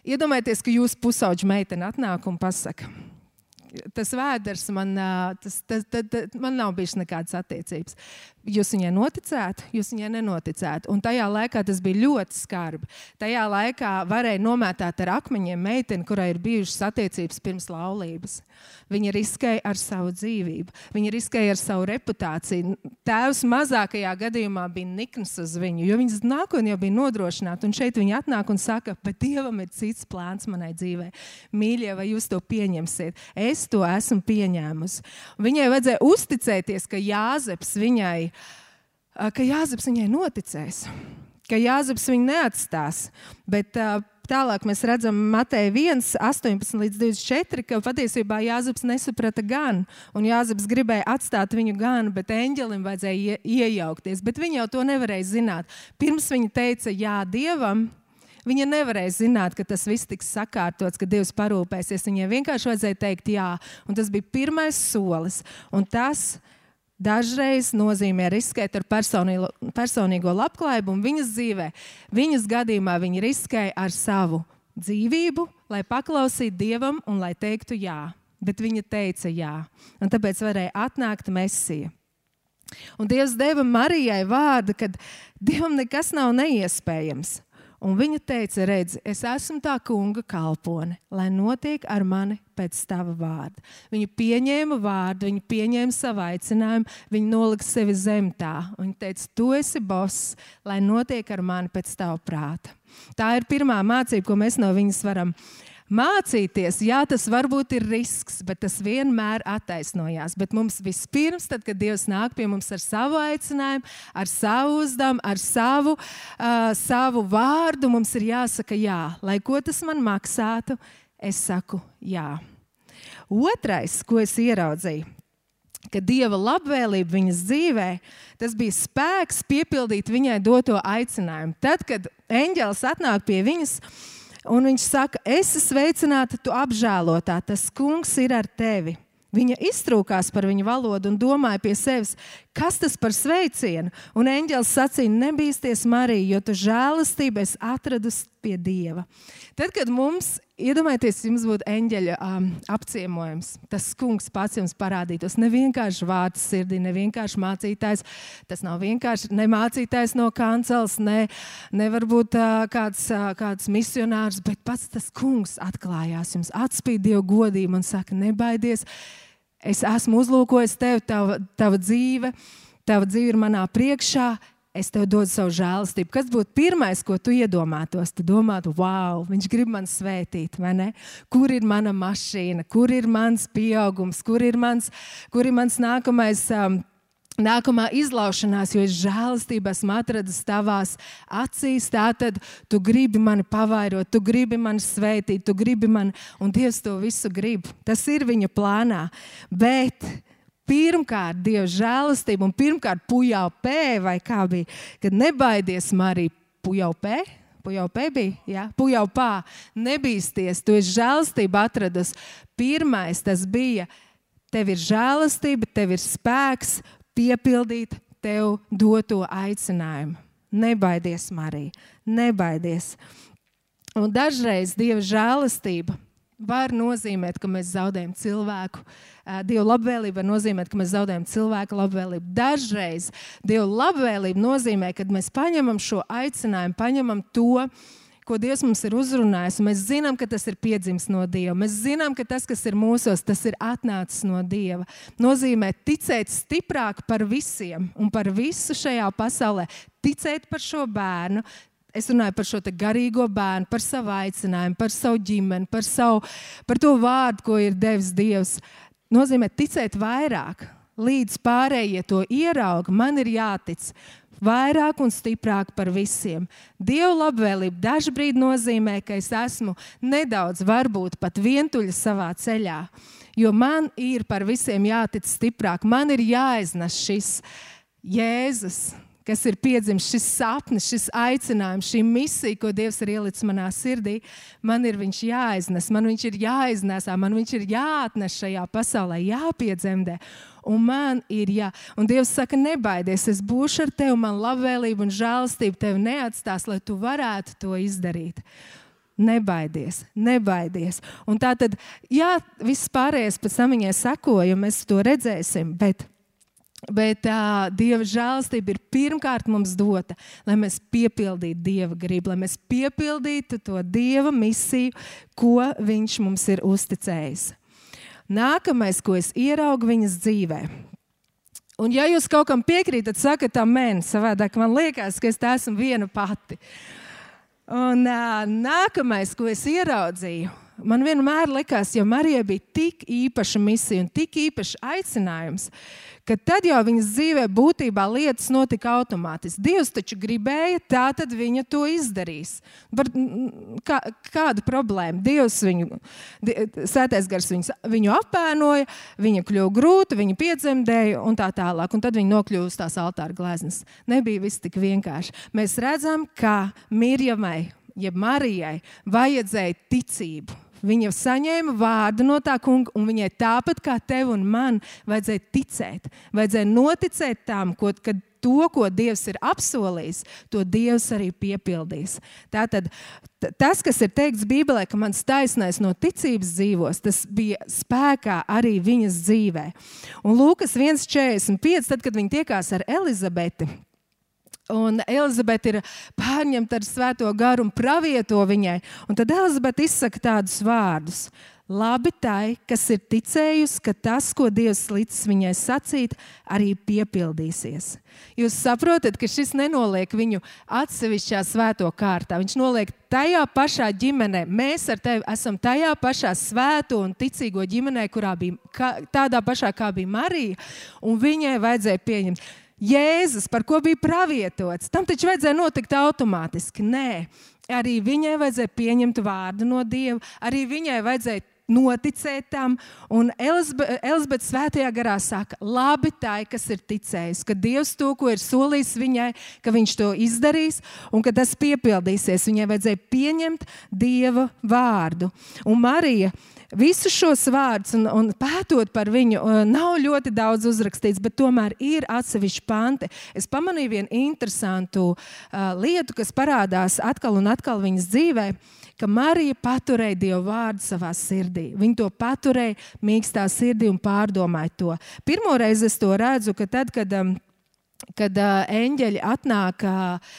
Iedomājieties, ka jūsu pusauģa meitene atnāk un pasaka, tas vēders man, tas, tas, tas, tas, man nav bijis nekādas attiecības. Jūs viņai noticētu, jūs viņai nenoticētu. Un tajā laikā tas bija ļoti skarbi. Tajā laikā varēja nomētāt ar akmeņiem meiteni, kurai ir bijušas attiecības pirms laulības. Viņa riskēja ar savu dzīvību, viņa riskēja ar savu reputāciju. Tēvs mazākajā gadījumā bija nikns uz viņu, jo viņas nākotnē jau bija nodrošināta. Un šeit viņa atnāk un saka, bet Dievam ir cits plāns manai dzīvei. Mīļie, vai jūs to pieņemsiet? Es to esmu pieņēmusi. Viņai vajadzēja uzticēties, ka Jāzeps viņai ka Jāzeps viņai noticēs, ka Jāzeps viņu neatstās. Bet, Tālāk mēs redzam, Mateja 1, 18 līdz 24, ka patiesībā Jāzeps nesaprata gan, un Jāzeps gribēja atstāt viņu gan, bet eņģelim vajadzēja iejaukties. Bet viņa jau to nevarēja zināt. Pirms viņa teica jā Dievam, viņa nevarēja zināt, ka tas viss tiks sakārtots, ka Dievs parūpēsies. Viņai vienkārši vajadzēja teikt jā, un tas bija pirmais solis. Un tas Dažreiz nozīmē riskēt ar personīgo, labklājību, un viņas dzīvē, viņas gadījumā viņa riskēja ar savu dzīvību, lai paklausītu dievam un lai teiktu jā. Bet viņa teica jā, un tāpēc varēja atnākt mesija. Un Dievs deva Marijai vārdu, ka Dievam nekas nav neiespējams. Un viņa teica, redz, es esmu tā kunga kalpone, lai notiek ar mani pēc tava vārda. Viņa pieņēma vārdu, viņa pieņēma savu aicinājumu, viņa nolika sevi zem tā. Viņa teica, tu esi boss, lai notiek ar mani pēc tava prāta. Tā ir pirmā mācība, ko mēs no viņas varam izdarīt Mācīties, jā, tas varbūt ir risks, bet tas vienmēr attaisnojās. Bet mums vispirms, tad, kad Dievs nāk pie mums ar savu aicinājumu, ar savu uzdevumu, ar savu, uh, savu vārdu, mums ir jāsaka jā. Lai ko tas man maksātu, es saku jā. Otrais, ko es ieraudzīju, ka dieva labvēlība viņas dzīvē, tas bija spēks piepildīt viņai doto aicinājumu. Tad, kad eņģēlis atnāk pie viņas, uh, Un viņš saka, es esmu sveicināta, tu apžēlotā, tas kungs ir ar tevi. Viņa iztrūkās par viņu valodu un domāja pie sevis, kas tas par sveicienu. Un eņģēlis sacīja, nebīsties, Marija, jo tu žēlastību esi atradusi pie Dieva. Tad, kad mums, iedomājieties, jums būtu eņģeļa um, apciemojums, tas kungs pats jums parādītos. Ne vienkārši vārds sirdī, ne vienkārši mācītājs. Tas nav vienkārši ne mācītājs no kancels, ne, ne varbūt uh, kāds, uh, kāds misionārs, bet pats tas kungs atklājās jums, atspīd Dievu godību un saka, nebaidies Es esmu uzlūkojis tevi, tava, tava dzīve, tava dzīve ir manā priekšā. Es tev dodu savu žēlastību. Kas būtu pirmais, ko tu iedomātos? Tu domātu, wow, viņš grib man svētīt, vai ne? Kur ir mana mašīna, kur ir mans pieaugums, kur ir mans, kur ir mans nākamais. Um, Nākamā izlaušanās, jo es žēlastību esmu atradis tavās acīs. Tātad tu gribi mani pavairot, tu gribi mani svētīt, tu gribi mani, un Dievs to visu grib. Tas ir viņa plānā. Bet pirmkārt, Dieva žēlastība, un pirmkārt, pujau pē, vai kā bija, kad nebaidies, Marija, pujau pē. Pujau pē bija, ja? pujau pā, nebīsties, tu esi žēlastība atradus. Pirmais tas bija, tev ir žēlastība, tev ir spēks, piepildīt tev doto aicinājumu. Nebaidies, Marija, nebaidies. Un dažreiz Dieva žēlastība var nozīmēt, ka mēs zaudējam cilvēku. Dieva labvēlība var nozīmēt, ka mēs zaudējam cilvēku labvēlību. Dažreiz Dieva labvēlība nozīmē, ka mēs paņemam šo aicinājumu, paņemam to, ko Dievs mums ir uzrunājis. Mēs zinām, ka tas ir piedzimis no Dieva. Mēs zinām, ka tas, kas ir mūsos, tas ir atnācis no Dieva. Nozīmē ticēt stiprāk par visiem un par visu šajā pasaulē. Ticēt par šo bērnu, es runāju par šo garīgo bērnu, par savu aicinājumu, par savu ģimeni, par, savu, par to vārdu, ko ir devis Dievs. Nozīmē ticēt vairāk, līdz pārējie to ierauga. Man ir jātic vairāk un stiprāk par visiem. Dieva labvēlība dažkārt nozīmē, ka es esmu nedaudz, varbūt pat vientuļa savā ceļā, jo man ir par visiem jātic stiprāk, man ir jāiznes šis Jēzus kas ir piedzimis šis sapnis, šis aicinājums, šī misija, ko Dievs ir ielicis manā sirdī, man ir viņš jāiznes, man viņš ir jāiznesā, man viņš ir jāatnes šajā pasaulē, jāpiedzemdē. Un man ir jā, un Dievs saka, nebaidies, es būšu ar tevi, man labvēlība un žēlastība tevi neatstās, lai tu varētu to izdarīt. Nebaidies, nebaidies. Un tā tad, jā, viss pārējais pēc tam viņai sekoja, mēs to redzēsim. Bet Bet uh, Dieva žēlastība ir pirmkārt mums dota, lai mēs piepildītu Dieva gribu, lai mēs piepildītu to Dieva misiju, ko Viņš mums ir uzticējis. Nākamais, ko es ieraugu viņas dzīvē. Un, ja jūs kaut kam piekrītat, sakat, tā mēne, savādāk man liekas, ka es tā esmu viena pati. Un uh, nākamais, ko es ieraudzīju, man vienmēr likās, ja Marijai bija tik īpaša misija un tik īpašs aicinājums, ka tad jau viņas dzīvē būtībā lietas notika automātiski. Dievs taču gribēja, tā tad viņa to izdarīs. Par, kā, kāda problēma? Dievs viņu, sētais gars viņu, viņu apēnoja, viņa kļuva grūta, viņa piedzemdēja un tā tālāk. Un tad viņa nokļuva uz tās altāra gleznas. Nebija viss tik vienkārši. Mēs redzam, ka Mirjamai, jeb Marijai, vajadzēja ticību Viņa saņēma vārdu no tā kunga, un viņai tāpat kā tev un man, vajadzēja ticēt. Vajadzēja noticēt tam, ko, ka to, ko Dievs ir apsolījis, to Dievs arī piepildīs. Tātad tas, kas ir teikts Bībelē, ka mans taisnais no ticības dzīvos, tas bija spēkā arī viņas dzīvē. Un Lūkas 1,45, tad, kad viņi tiekās ar Elizabeti. Un Elizabete ir pārņemta ar svēto garu un pravieto viņai. Un tad Elizabete izsaka tādus vārdus. Labi tai, kas ir ticējusi, ka tas, ko Dievs licis viņai sacīt, arī piepildīsies. Jūs saprotat, ka šis nenoliek viņu atsevišķā svēto kārtā. Viņš noliek tajā pašā ģimenē. Mēs ar tevi esam tajā pašā svēto un ticīgo ģimenē, kurā bija tādā pašā kā bija Marija, un viņai vajadzēja pieņemt. Jēzus, par ko bija pravietots, tam taču vajadzēja notikt automātiski. Nē, arī viņai vajadzēja pieņemt vārdu no Dieva, arī viņai vajadzēja noticēt tam. Un Elizabete svētajā garā saka, labi tai, kas ir ticējis, ka Dievs to, ko ir solījis viņai, ka viņš to izdarīs un ka tas piepildīsies. Viņai vajadzēja pieņemt Dieva vārdu. Un Marija visus šos vārdus un, un pētot par viņu, uh, nav ļoti daudz uzrakstīts, bet tomēr ir atsevišķi panti. Es pamanīju vienu interesantu uh, lietu, kas parādās atkal un atkal viņas dzīvē. Ka Marija paturēja Dievu vārdu savā sirdī. Viņa to paturēja mīkstā sirdī un pārdomāja to. Pirmo reizi es to redzu, ka tad, kad, um, kad uh, eņģeļi atnāk uh,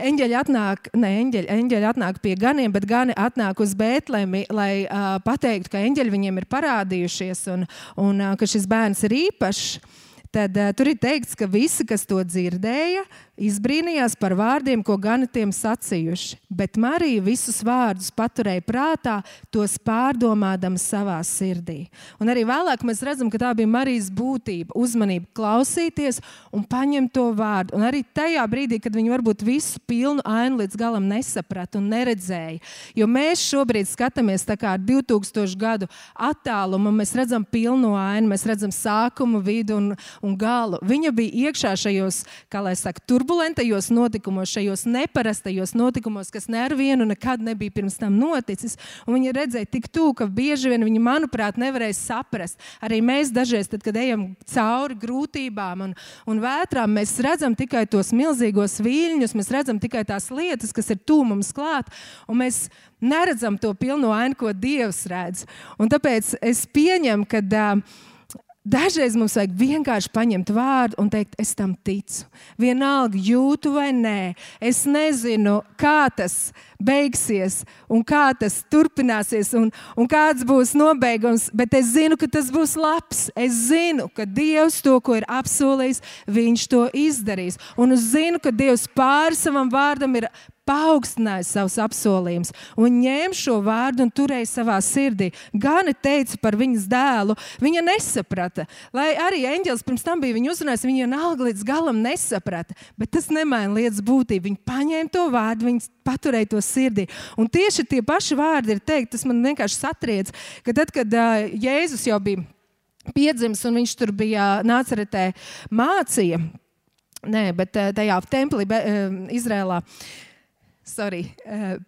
eņģeļi atnāk, ne eņģeļi, eņģeļi atnāk pie ganiem, bet gani atnāk uz Bēntlemi, lai uh, pateiktu, ka eņģeļi viņiem ir parādījušies un, un uh, ka šis bērns ir īpašs. Tad uh, tur ir teikts, ka visi, kas to dzirdēja, izbrīnījās par vārdiem, ko gani tiem sacījuši. Bet Marija visus vārdus paturēja prātā, tos pārdomādama savā sirdī. Un arī vēlāk mēs redzam, ka tā bija Marijas būtība, uzmanība klausīties un paņemt to vārdu. Un arī tajā brīdī, kad viņi varbūt visu pilnu ainu līdz galam nesaprata un neredzēja. Jo mēs šobrīd skatāmies tā kā 2000 gadu attālumu, mēs redzam pilnu ainu, mēs redzam sākumu, vidu un, un galu. Viņa bija iekšā šajos, kā lai saka, turbulentajos notikumos, šajos neparastajos notikumos, kas ne ar vienu nekad nebija pirms tam noticis. Un viņa redzēja tik tuvu, ka bieži vien viņa, manuprāt, nevarēja saprast. Arī mēs dažreiz, tad, kad ejam cauri grūtībām un, un vētrām, mēs redzam tikai tos milzīgos viļņus, mēs redzam tikai tās lietas, kas ir tuvu mums klāt. Un mēs neredzam to pilno ainu, ko Dievs redz. Un tāpēc es pieņemu, ka uh, Dažreiz mums vajag vienkārši paņemt vārdu un teikt, es tam ticu. Vienalga, jūtu vai nē. Es nezinu, kā tas beigsies un kā tas turpināsies un, un kāds būs nobeigums, bet es zinu, ka tas būs labs. Es zinu, ka Dievs to, ko ir apsolījis, Viņš to izdarīs. Un es zinu, ka Dievs pāri savam vārdam ir paaugstināja savus apsolījumus un ņēma šo vārdu un turēja savā sirdī. Gani teica par viņas dēlu, viņa nesaprata. Lai arī eņģēlis pirms tam bija viņu uzrunājis, viņa vienalga līdz galam nesaprata. Bet tas nemaina lietas būtību. Viņa paņēma to vārdu, viņa paturēja to sirdī. Un tieši tie paši vārdi ir teikt, tas man vienkārši satriec, ka tad, kad uh, Jēzus jau bija piedzimis un viņš tur bija nāceretē mācīja, nē, bet tajā templī Izrēlā. Uh, sorry, uh,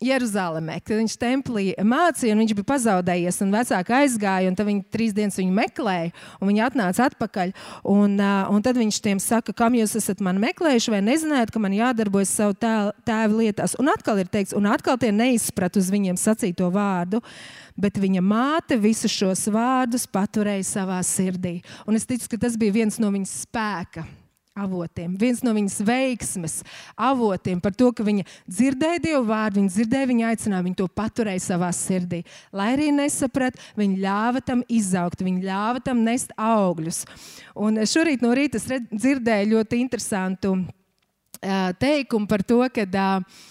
Jeruzalemē, kad viņš templī mācīja, un viņš bija pazaudējies, un vecāki aizgāja, un tad viņi trīs dienas viņu meklēja, un viņi atnāca atpakaļ. Un, uh, un tad viņš tiem saka, kam jūs esat mani meklējuši, vai nezinājāt, ka man jādarbojas savu tēvu lietās. Un atkal ir teikts, un atkal tie neizprat uz viņiem sacīto vārdu. Bet viņa māte visus šos vārdus paturēja savā sirdī. Un es ticu, ka tas bija viens no viņas spēka avotiem, viens no viņas veiksmes avotiem par to, ka viņa dzirdēja Dievu vārdu, viņa dzirdēja viņa aicinājumu, viņa to paturēja savā sirdī. Lai arī nesaprata, viņa ļāva tam izaugt, viņa ļāva tam nest augļus. Un šorīt no rīta es dzirdēju ļoti interesantu uh, teikumu par to, ka, uh,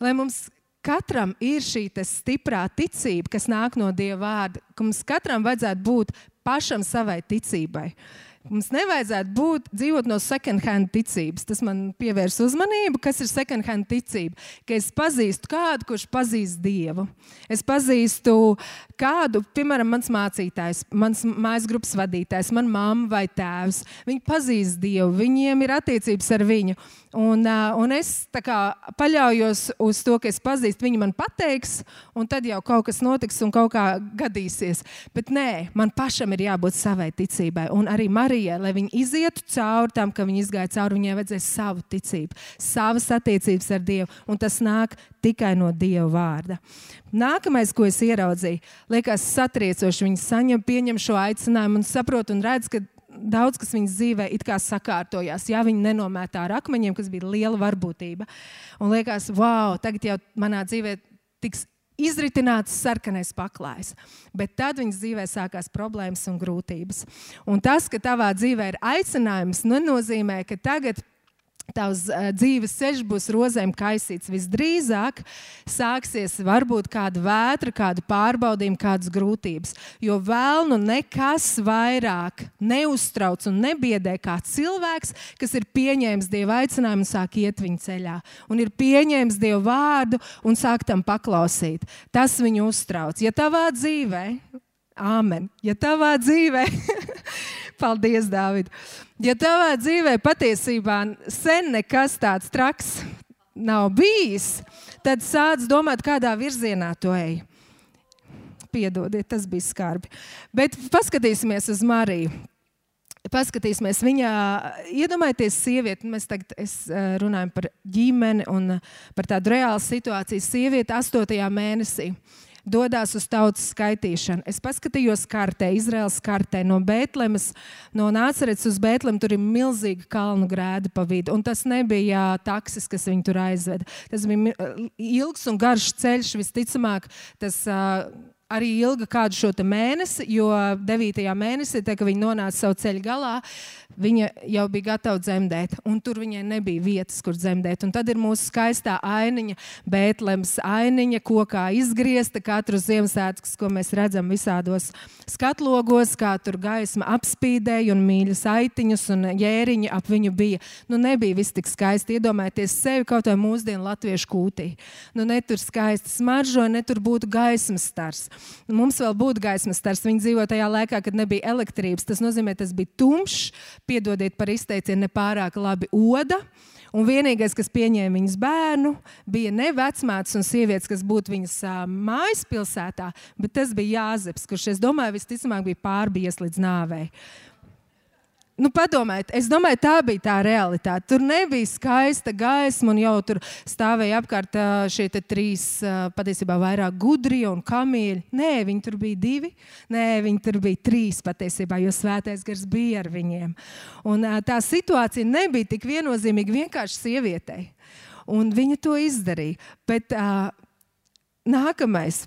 lai mums katram ir šī stiprā ticība, kas nāk no Dieva vārda, ka mums katram vajadzētu būt pašam savai ticībai. Uh, Mums nevajadzētu būt dzīvot no second-hand ticības. Tas man pievērs uzmanību, kas ir second-hand ticība. Ka es pazīstu kādu, kurš pazīst Dievu. Es pazīstu kādu, piemēram, mans mācītājs, mans mājas grupas vadītājs, mana mamma vai tēvs. Viņi pazīst Dievu, viņiem ir attiecības ar viņu. Un, un es kā, paļaujos uz to, ka es pazīstu, viņi man pateiks, un tad jau kaut kas notiks un kaut kā gadīsies. Bet nē, man pašam ir jābūt savai ticībai. Un arī Marija Marijai, lai viņa izietu cauri tam, ka viņa izgāja cauri, viņai vajadzēja savu ticību, savas attiecības ar Dievu, un tas nāk tikai no Dieva vārda. Nākamais, ko es ieraudzīju, liekas satriecoši. Viņa saņem, pieņem šo aicinājumu un saprot un redz, ka daudz kas viņas dzīvē it kā sakārtojās. Jā, viņa nenomētā ar akmeņiem, kas bija liela varbūtība. Un liekas, wow, tagad jau manā dzīvē tiks izritināts sarkanais paklājs. Bet tad viņas dzīvē sākās problēmas un grūtības. Un tas, ka tavā dzīvē ir aicinājums, nenozīmē, ka tagad tavs uh, dzīves ceļš būs rozēm kaisīts. Visdrīzāk sāksies varbūt kāda vētra, kāda pārbaudījuma, kādas grūtības. Jo vēl nu nekas vairāk neuztrauc un nebiedē kā cilvēks, kas ir pieņēmis Dieva aicinājumu un sāk iet viņa ceļā. Un ir pieņēmis Dieva vārdu un sāk tam paklausīt. Tas viņu uztrauc. Ja tavā dzīvē, Āmen, ja tavā dzīvē Paldies, Dārvid. Ja tavā dzīvē patiesībā sen nekas tāds traks nav bijis, tad sāc domāt, kādā virzienā tu ej. Piedodiet, tas bija skarbi. Bet paskatīsimies uz Mariju. Paskatīsimies, viņā iedomājieties, sievieti, mēs tagad runājam par ģimeni un par tādu reālu situāciju. Sieviete 8. mēnesī dodas uz tautas skaitīšanu. Es paskatījos kartē, Izraels kartē, no Bēntlēmas, no Nācerets uz Bēntlēmu. Tur ir milzīga kalnu grēda pa vidu. Un tas nebija taksis, kas viņu tur aizveda. Tas bija ilgs un garš ceļš. Visticamāk, tas uh, arī ilga kādu šo mēnesi, jo 9. mēnesī, te, kad viņi nonāca savu ceļu galā, viņa jau bija gatava dzemdēt, tur viņai nebija vietas, kur dzemdēt. Un tad ir mūsu skaistā ainiņa, Bēntlēmas ainiņa, kokā izgriezta katru Ziemassvētku, ko mēs redzam visādos skatlogos, kā tur gaisma apspīdēja un mīļas aitiņus un jēriņi ap viņu bija. Nu, nebija viss tik skaisti. Iedomājieties sevi kaut vai mūsdienu latviešu kūtī. Nu, ne tur skaisti smaržoja, ne tur būtu gaismas stars. Mums vēl būtu gaismas stars. Viņi dzīvo tajā laikā, kad nebija elektrības. Tas nozīmē, tas bija tumšs, piedodiet par izteicienu, nepārāk labi oda. Un vienīgais, kas pieņēma viņas bērnu, bija ne vecmāts un sievietes, kas būtu viņas uh, mājas pilsētā, bet tas bija Jāzeps, kurš, es domāju, visticamāk bija pārbies līdz nāvei. Nu, padomājiet, es domāju, tā bija tā realitāte. Tur nebija skaista gaisma, un jau tur stāvēja apkārt šie trīs, patiesībā vairāk gudrie un kamieļi. Nē, viņi tur bija divi, nē, viņi tur bija trīs patiesībā, jo svētais gars bija ar viņiem. Un tā situācija nebija tik viennozīmīga vienkārši sievietei. Un viņa to izdarīja. Bet uh, nākamais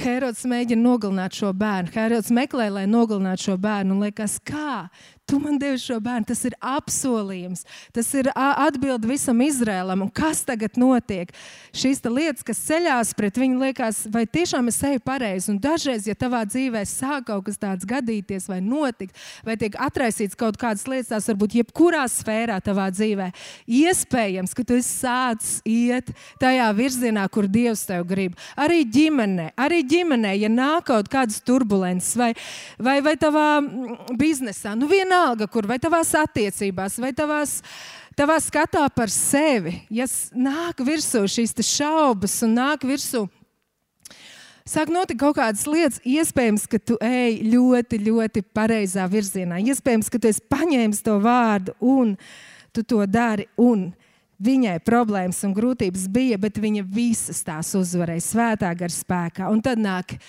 Herods mēģina nogalināt šo bērnu. Herods meklē, lai nogalinātu šo bērnu. Un liekas, kā Tu man devi šo bērnu, tas ir apsolījums, tas ir atbilde visam Izrēlam. Un kas tagad notiek? Šīs lietas, kas ceļās pret viņu, liekas, vai tiešām es eju pareizi. Un dažreiz, ja tavā dzīvē sāk kaut kas tāds gadīties, vai notikt, vai tiek atraisīts kaut kādas lietas, tās varbūt jebkurā sfērā tavā dzīvē, iespējams, ka tu sācis iet tajā virzienā, kur Dievs tev grib. Arī ģimenē, arī ģimenē ja nāk kaut kādas turbulences vai, vai, vai tavā biznesā. Nu, vienā vienalga, kur vai tavās attiecībās, vai tavās, tavā skatā par sevi, ja nāk virsū šīs šaubas un nāk virsū. Sāk notikt kaut kādas lietas, iespējams, ka tu ej ļoti, ļoti pareizā virzienā. Iespējams, ka tu esi paņēmis to vārdu un tu to dari. Un viņai problēmas un grūtības bija, bet viņa visas tās uzvarēja svētā gara spēkā. Un tad nāk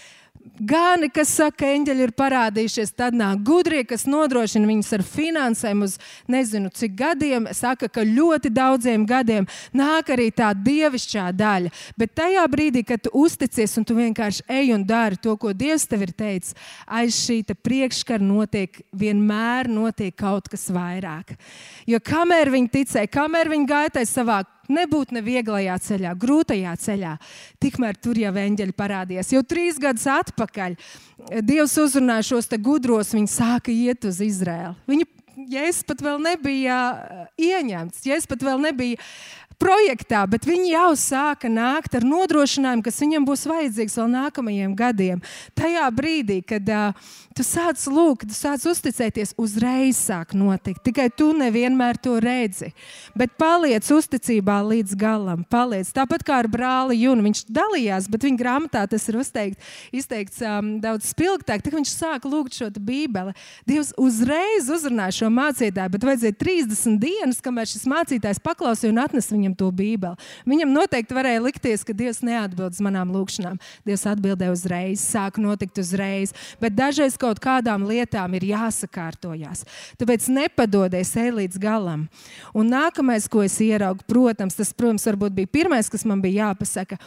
Gani, kas saka, eņģeļi ir parādījušies, tad nāk gudrie, kas nodrošina viņus ar finansēm uz nezinu cik gadiem. Saka, ka ļoti daudziem gadiem nāk arī tā dievišķā daļa. Bet tajā brīdī, kad tu uzticies un tu vienkārši ej un dari to, ko Dievs tev ir teicis, aiz šī priekškara notiek vienmēr notiek kaut kas vairāk. Jo kamēr viņi ticēja, kamēr viņi gāja savā nebūt nevieglajā ceļā, grūtajā ceļā. Tikmēr tur jau eņģeļi parādījās. Jau trīs gadus atpakaļ Dievs uzrunāja šos gudros, viņi sāka iet uz Izraēlu. Viņi Jēzus pat vēl nebija uh, ieņemts, Jēzus pat vēl nebija projektā, bet viņi jau sāka nākt ar nodrošinājumu, kas viņiem būs vajadzīgs vēl nākamajiem gadiem. Tajā brīdī, kad uh, tu sāc lūgt, tu sāc uzticēties, uzreiz sāk notikt. Tikai tu nevienmēr to redzi. Bet paliec uzticībā līdz galam. Paliec. Tāpat kā ar brāli Junu. Viņš dalījās, bet viņa grāmatā tas ir uzteikt, izteikts um, daudz spilgtāk. Tad viņš sāka lūgt šo bībeli. Dievs uzreiz uzrunāja šo mācītāju, bet vajadzēja 30 dienas, kamēr šis mācītājs paklausīja un atnesa viņam to bībeli. Viņam noteikti varēja likties, ka Dievs neatbild uz manām lūgšanām. Dievs atbildēja uzreiz, sāk notikt uzreiz. Bet dažreiz kaut kādām lietām ir jāsakārtojas. Tāpēc nepadodies ej līdz galam. Un nākamais, ko es ieraugu, protams, tas, protams, bija pirmais, kas man bija jāpasaka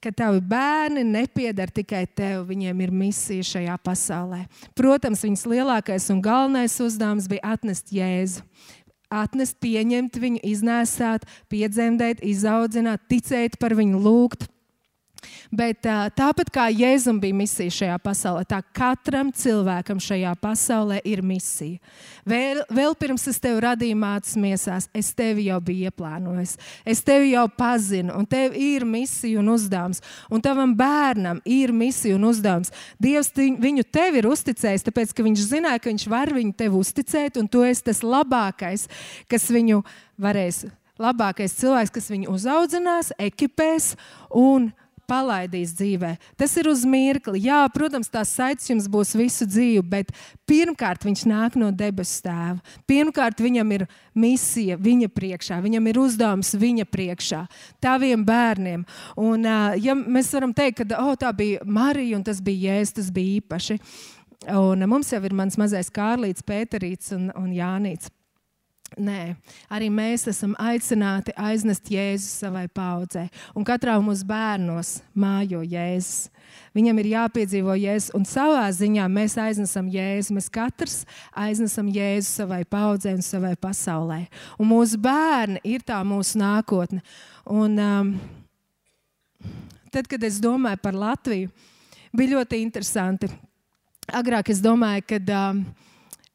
ka tavi bērni nepieder tikai tev, viņiem ir misija šajā pasaulē. Protams, viņas lielākais un galvenais uzdevums bija atnest Jēzu. Atnest, pieņemt viņu, iznēsāt, piedzemdēt, izaudzināt, ticēt par viņu, lūgt. Bet tāpat kā Jēzum bija misija šajā pasaulē, tā katram cilvēkam šajā pasaulē ir misija. Vēl, vēl pirms es tevi radīju mācīs miesās, es tevi jau biju ieplānojis. Es tevi jau pazinu, un tev ir misija un uzdevums. Un tavam bērnam ir misija un uzdevums. Dievs viņu tev ir uzticējis, tāpēc ka viņš zināja, ka viņš var viņu tev uzticēt, un tu esi tas labākais, kas viņu varēs. Labākais cilvēks, kas viņu uzaudzinās, ekipēs un palaidīs dzīvē. Tas ir uz mirkli. Jā, protams, tās saites jums būs visu dzīvi, bet pirmkārt viņš nāk no debesu tēva. Pirmkārt viņam ir misija viņa priekšā, viņam ir uzdevums viņa priekšā, taviem bērniem. Un, ja mēs varam teikt, ka oh, tā bija Marija un tas bija Jēzus, tas bija īpaši. Un mums jau ir mans mazais Kārlīts, Pēterīts un, un Jānīts. Nē, arī mēs esam aicināti aiznest Jēzu savai paudzei. Un katrā mūsu bērnos mājo Jēzus. Viņam ir jāpiedzīvo Jēzus, un savā ziņā mēs aiznesam Jēzu. Mēs katrs aiznesam Jēzu savai paudzei un savai pasaulē. Un mūsu bērni ir tā mūsu nākotne. Un, um, tad, kad es domāju par Latviju, bija ļoti interesanti. Agrāk es domāju, ka. Um,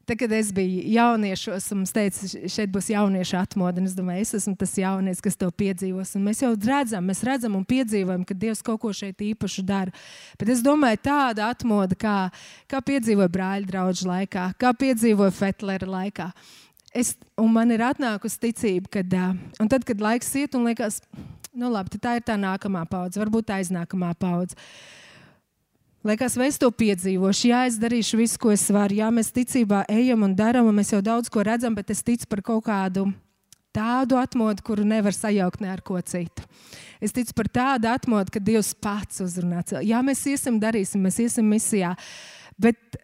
Tad, kad es biju jauniešos, un mums teica, šeit būs jauniešu atmodu, es domāju, es esmu tas jaunietis, kas to piedzīvos. Un mēs jau redzam, mēs redzam un piedzīvojam, ka Dievs kaut ko šeit īpašu dara. Bet es domāju, tāda atmoda, kā, kā piedzīvoja brāļa draugu laikā, kā piedzīvoja Fetlera laikā. Es, man ir atnākusi ticība, ka, un tad, kad laiks iet, un liekas, nu labi, tā ir tā nākamā paudze, varbūt aiznākamā paudze. Liekas, vai es to piedzīvošu, jā, es darīšu visu, ko es varu. Jā, mēs ticībā ejam un darām, un mēs jau daudz ko redzam, bet es ticu par kaut kādu tādu atmodu, kuru nevar sajaukt ne ar ko citu. Es ticu par tādu atmodu, ka Dievs pats uzrunā. Jā, mēs iesim, darīsim, mēs iesim misijā. Bet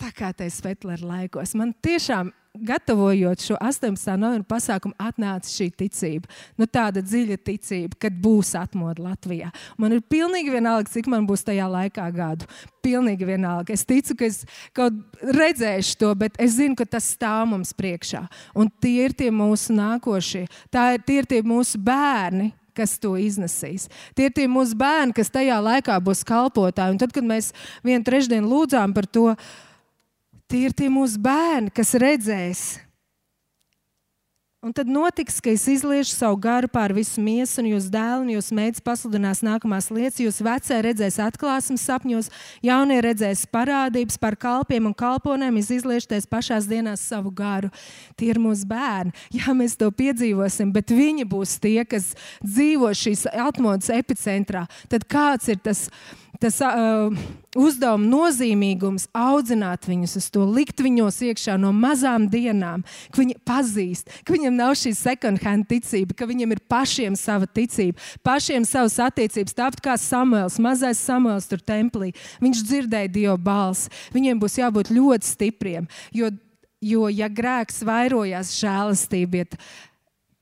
tā kā tajā Svetlera laikos, man tiešām gatavojot šo 18. novembra pasākumu, atnāca šī ticība. Nu, tāda dziļa ticība, kad būs atmodu Latvijā. Man ir pilnīgi vienalga, cik man būs tajā laikā gadu. Pilnīgi vienalga. Es ticu, ka es kaut redzēšu to, bet es zinu, ka tas stāv mums priekšā. Un tie ir tie mūsu nākošie, ir, tie ir tie mūsu bērni, kas to iznesīs. Tie ir tie mūsu bērni, kas tajā laikā būs kalpotāji. Un tad, kad mēs vienu trešdienu lūdzām par to, uh, Tie ir tie mūsu bērni, kas redzēs. Un tad notiks, ka es izliešu savu garu pār visu miesu, un jūs dēlu un jūs meitas pasludinās nākamās lietas. Jūs vecie redzēs atklāsmes sapņos, jaunie redzēs parādības par kalpiem un kalponēm, izliešties pašās dienās savu garu. Tie ir mūsu bērni. Jā, mēs to piedzīvosim, bet viņi būs tie, kas dzīvo šīs atmodas epicentrā. Tad kāds ir tas? Tas uh, uzdevuma nozīmīgums audzināt viņus uz to, likt viņos iekšā no mazām dienām, ka viņi pazīst, ka viņiem nav šī second hand ticība, ka viņiem ir pašiem sava ticība, pašiem savas attiecības. Tāpat kā Samuēls, mazais Samuēls tur templī, viņš dzirdēja Dieva balsi. Viņiem būs jābūt ļoti stipriem, jo, jo ja grēks vairojās, žēlastība iet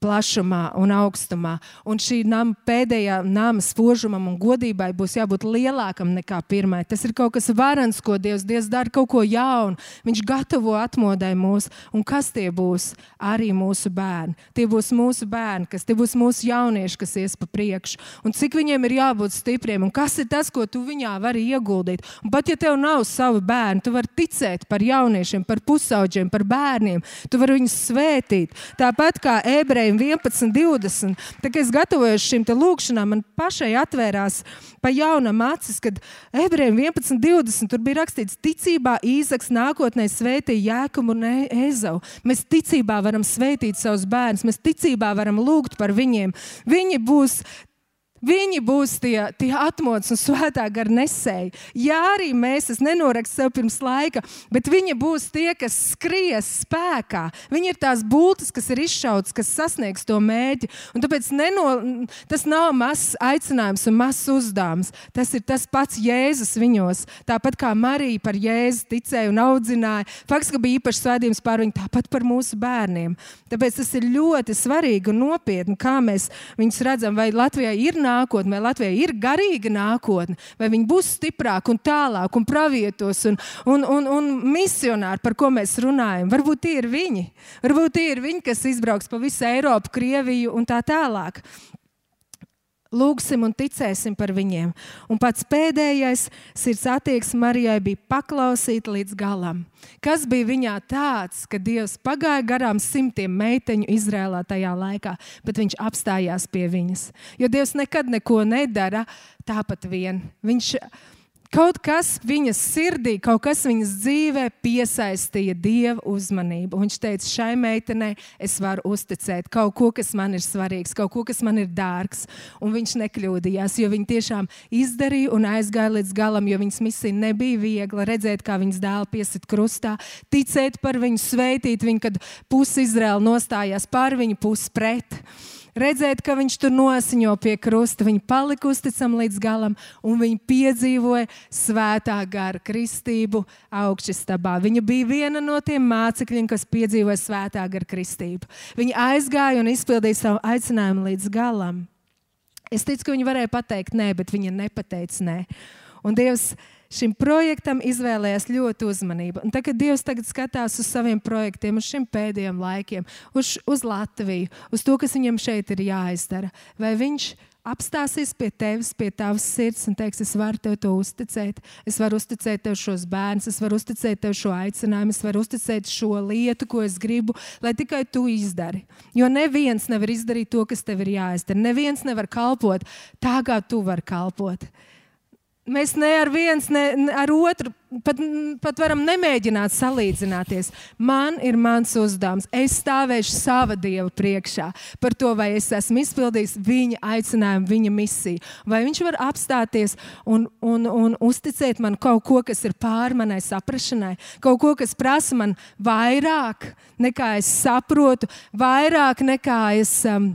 plašumā un augstumā. Un šī nama pēdējā nama spožumam un godībai būs jābūt lielākam nekā pirmai. Tas ir kaut kas varans, ko Dievs, Dievs dara kaut ko jaunu. Viņš gatavo atmodai mūs. Un kas tie būs? Arī mūsu bērni. Tie būs mūsu bērni, kas tie būs mūsu jaunieši, kas ies pa priekšu. Un cik viņiem ir jābūt stipriem un kas ir tas, ko tu viņā vari ieguldīt. Un pat ja tev nav savu bērnu, tu vari ticēt par jauniešiem, par pusauģiem, par bērniem. Tu vari viņus svētīt. Tāpat kā ebreji ebrejiem 11, 20. Tā kā es gatavojos šīm lūkšanām, man pašai atvērās pa jaunam acis, kad ebrejiem 11, 20. tur bija rakstīts, ticībā Īzaks nākotnē svētīja Jēkumu un Ezavu. Mēs ticībā varam svētīt savus bērnus, mēs ticībā varam lūgt par viņiem. Viņi būs Viņi būs tie, tie atmodas un svētā gara nesēji. Jā, arī mēs, es nenorakstu sev pirms laika, bet viņi būs tie, kas skries spēkā. Viņi ir tās būtnes, kas ir izšautas, kas sasniegs to mērķi. Un tāpēc neno, tas nav mazs aicinājums un mazs uzdevums. Tas ir tas pats Jēzus viņos. Tāpat kā Marija par Jēzu ticēja un audzināja. Faktiski bija īpašs svētījums pār viņu, tāpat par mūsu bērniem. Tāpēc tas ir ļoti svarīgi un nopietni, kā mēs viņus redzam, vai Latvijā ir nākotnē nākotne, vai Latvijai ir garīga nākotne, vai viņi būs stiprāki un tālāk, un pravietos, un, un, un, un misionāri, par ko mēs runājam. Varbūt tie ir viņi. Varbūt tie ir viņi, kas izbrauks pa visu Eiropu, Krieviju un tā tālāk lūgsim un ticēsim par viņiem. Un pats pēdējais sirds attieksme Marijai bija paklausīt līdz galam. Kas bija viņā tāds, ka Dievs pagāja garām simtiem meiteņu Izrēlā tajā laikā, bet viņš apstājās pie viņas. Jo Dievs nekad neko nedara tāpat vien. Viņš Kaut kas viņas sirdī, kaut kas viņas dzīvē piesaistīja dieva uzmanību. Viņš teica, šai meitenei es varu uzticēt kaut ko, kas man ir svarīgs, kaut ko, kas man ir dārgs. Un viņš nekļūdījās, jo viņa tiešām izdarīja un aizgāja līdz galam, jo viņas misija nebija viegla. Redzēt, kā viņas dēlu piesit krustā, ticēt par viņu, sveitīt viņu, kad pusi Izraela nostājās pār viņu, pusi pret redzēt, ka viņš tur nosiņo pie krusta. Viņi palika uzticami līdz galam, un viņi piedzīvoja svētā gara kristību augšstabā. Viņa bija viena no tiem mācekļiem, kas piedzīvoja svētā gara kristību. Viņa aizgāja un izpildīja savu aicinājumu līdz galam. Es ticu, ka viņi varēja pateikt nē, bet viņa nepateica nē. Un Dievs šim projektam izvēlējās ļoti uzmanību. Un tagad Dievs tagad skatās uz saviem projektiem, uz šiem pēdējiem laikiem, uz, uz Latviju, uz to, kas viņam šeit ir jāizdara. Vai viņš apstāsies pie tevis, pie tavas sirds un teiks, es varu tev to uzticēt. Es varu uzticēt tev šos bērnus, es varu uzticēt tev šo aicinājumu, es varu uzticēt šo lietu, ko es gribu, lai tikai tu izdari. Jo neviens nevar izdarīt to, kas tev ir jāizdara. Neviens nevar kalpot tā, kā tu vari kalpot. Mēs ne ar viens, ne ar otru pat, pat varam nemēģināt salīdzināties. Man ir mans uzdevums. Es stāvēšu sava dieva priekšā par to, vai es esmu izpildījis viņa aicinājumu, viņa misiju. Vai viņš var apstāties un, un, un uzticēt man kaut ko, kas ir pāri manai saprašanai, kaut ko, kas prasa man vairāk nekā es saprotu, vairāk nekā es. Um,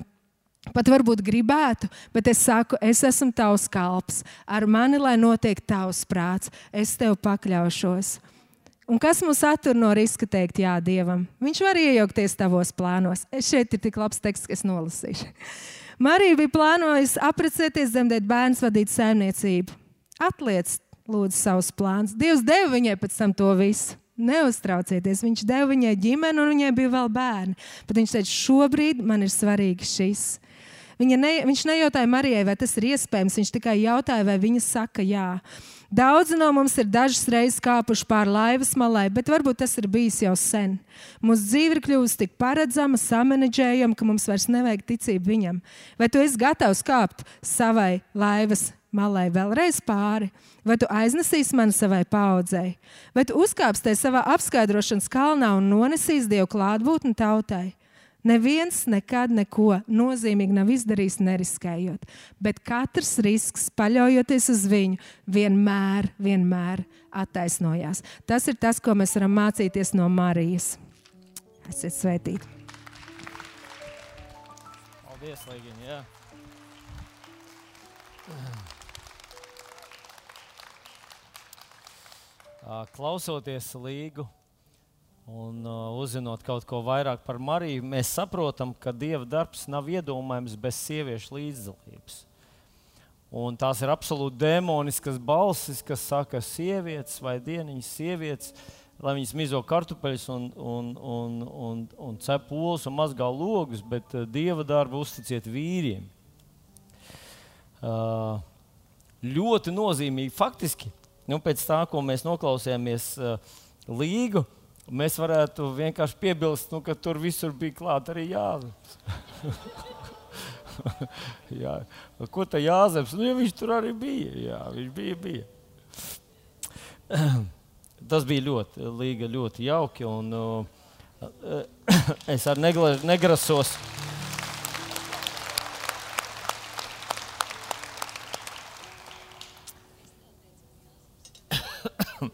Pat varbūt gribētu, bet es saku, es esmu tavs kalps. Ar mani, lai notiek tavs prāts, es tev pakļaušos. Un kas mums attur no riska teikt jā Dievam? Viņš var iejaukties tavos plānos. Es šeit ir tik labs teksts, ka es nolasīšu. Marija bija plānojusi apprecēties, dzemdēt bērnu, vadīt saimniecību. Atliec, lūdzu, savus plānus. Dievs deva viņai pēc tam to visu. Neuztraucieties, viņš deva viņai ģimeni, un viņai bija vēl bērni. Bet viņš teica, šobrīd man ir svarīgi šis. Ne, viņš nejautāja Marijai, vai tas ir iespējams. Viņš tikai jautāja, vai viņa saka jā. Daudzi no mums ir dažas reizes kāpuši pāri laivas malai, bet varbūt tas ir bijis jau sen. Mūsu dzīve ir kļuvusi tik paredzama, samanģējama, ka mums vairs nevajag ticību viņam. Vai tu esi gatavs kāpt savai laivas malai vēlreiz pāri? Vai tu aiznesīsi mani savai paudzei? Vai tu uzkāpsi savā apskaidrošanas kalnā un nonesīsi Dievu klātbūtni tautai? Neviens nekad neko nozīmīgi nav izdarījis, neriskējot. Bet katrs risks, paļaujoties uz viņu, vienmēr, vienmēr attaisnojās. Tas ir tas, ko mēs varam mācīties no Marijas. Esiet svētīti! Paldies, Ligina! Klausoties līgu Un uh, uzzinot kaut ko vairāk par Mariju, mēs saprotam, ka Dieva darbs nav iedomājams bez sieviešu līdzdalības. Un tās ir absolūti demoniskas balsis, kas saka, sievietes vai dieniņas sievietes, lai viņas mizo kartupeļus un, un, un, un, un cep olas un mazgā logus, bet uh, Dieva darbu uzticiet vīriem. Uh, ļoti nozīmīgi faktiski, nu, pēc tā, ko mēs noklausījāmies uh, līgu, uh, Mēs varētu vienkārši piebilst, nu, ka tur visur bija klāta arī Jāzeps. jā. Ko tā Jāzeps? Nu, ja viņš tur arī bija. Jā, viņš bija. bija. Tas bija ļoti, līga, ļoti jauki. Un, uh, es arī negrasos.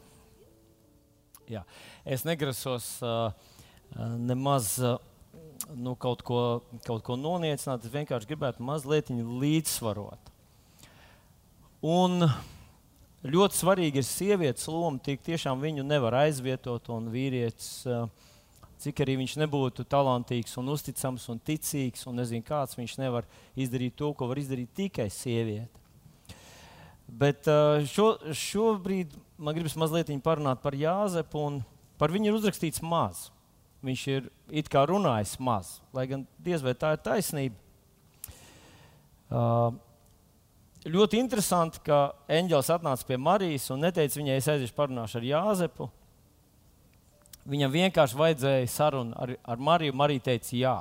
Jā es negrasos nemaz nu, kaut, ko, kaut ko noniecināt. Es vienkārši gribētu mazliet līdzsvarot. Un ļoti svarīgi ir sievietes loma. Tik tiešām viņu nevar aizvietot, un vīrietis, cik arī viņš nebūtu talantīgs, un uzticams un ticīgs, un nezinu, kāds viņš nevar izdarīt to, ko var izdarīt tikai sieviete. Bet šo, šobrīd man gribas mazliet parunāt par Jāzepu. Par viņu ir uzrakstīts maz. Viņš ir it kā runājis maz, lai gan diez vai tā ir taisnība. Uh, ļoti interesanti, ka eņģēlis atnāca pie Marijas un neteica viņai, es aiziešu parunāšu ar Jāzepu. Viņam vienkārši vajadzēja sarunu ar, ar Mariju. Marija teica, jā.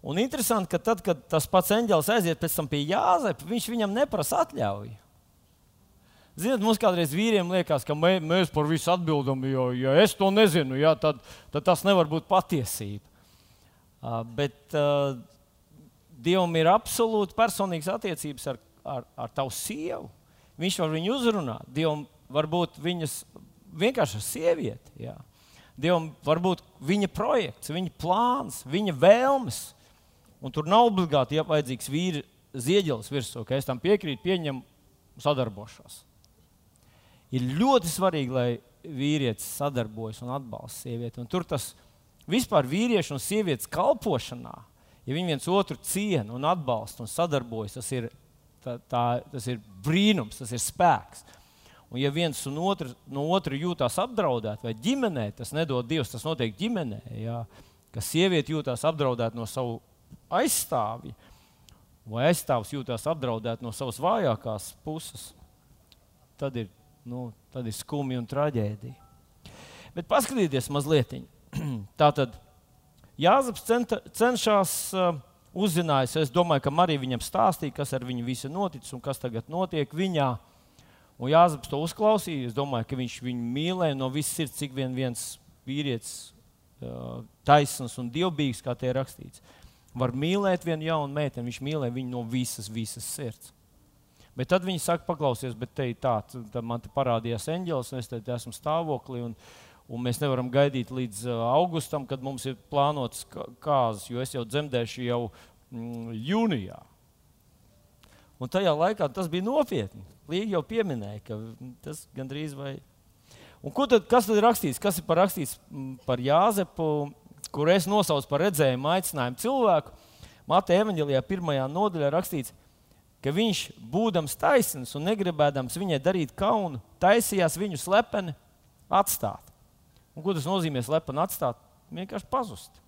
Un interesanti, ka tad, kad tas pats eņģēlis aiziet pēc tam pie Jāzepa, viņš viņam neprasa atļauju. Ziniet, mums kādreiz vīriem liekas, ka mē, mēs par visu atbildam, jo, ja es to nezinu, jā, tad, tad tas nevar būt patiesība. Uh, bet uh, Dievam ir absolūti personīgas attiecības ar, ar, ar tavu sievu. Viņš var viņu uzrunāt. Dievam var būt viņas vienkārši ar sievieti. Jā. Dievam var būt viņa projekts, viņa plāns, viņa vēlmes. Un tur nav obligāti ja vajadzīgs vīri ziedelis virsū, ka es tam piekrītu, pieņemu, sadarbošos ir ļoti svarīgi, lai vīrietis sadarbojas un atbalsta sievieti. Un tur tas vispār vīriešu un sievietes kalpošanā, ja viņi viens otru ciena un atbalsta un sadarbojas, tas ir, tā, tā, tas ir brīnums, tas ir spēks. Un, ja viens no otra, no otra jūtas apdraudēts, vai ģimenē, tas nedod Dievs, tas notiek ģimenē, jā, ka sieviete jūtas apdraudēta no savu aizstāvja. vai aizstāvs jūtas apdraudēts no savas vājākās puses, tad ir, nu, tad ir skumji un traģēdija. Bet paskatieties mazliet. Tā tad centa, cenšas uh, uzzinājis. Es domāju, ka Marija viņam stāstīja, kas ar viņu visu noticis un kas tagad notiek viņā. Un Jāzeps to uzklausīja. Es domāju, ka viņš viņu mīlēja no visas sirds, cik vien viens vīrietis uh, taisns un dievbijīgs, kā tie ir rakstīts. Var mīlēt vienu jaunu meiteni, viņš mīlēja viņu no visas, visas sirds. Bet tad viņi saka, paklausies, bet te ir tā, tad man te parādījās eņģelis, un es te esmu stāvoklī. Un, un mēs nevaram gaidīt līdz augustam, kad mums ir plānotas kāzas, jo es jau dzemdēšu jau mm, jūnijā. Un tajā laikā tas bija nopietni. Līga jau pieminēja, ka tas gandrīz vai. Un tad, kas tad ir rakstīts? Kas ir par rakstīts mm, par Jāzepu, kur es nosaucu par redzējumu, aicinājumu cilvēku? Mateja evanģelijā pirmajā nodaļā rakstīts, ka viņš, būdams taisns un negribēdams viņai darīt kaunu, taisījās viņu slepeni atstāt. Un, ko tas nozīmē slepeni atstāt? Vienkārši pazust.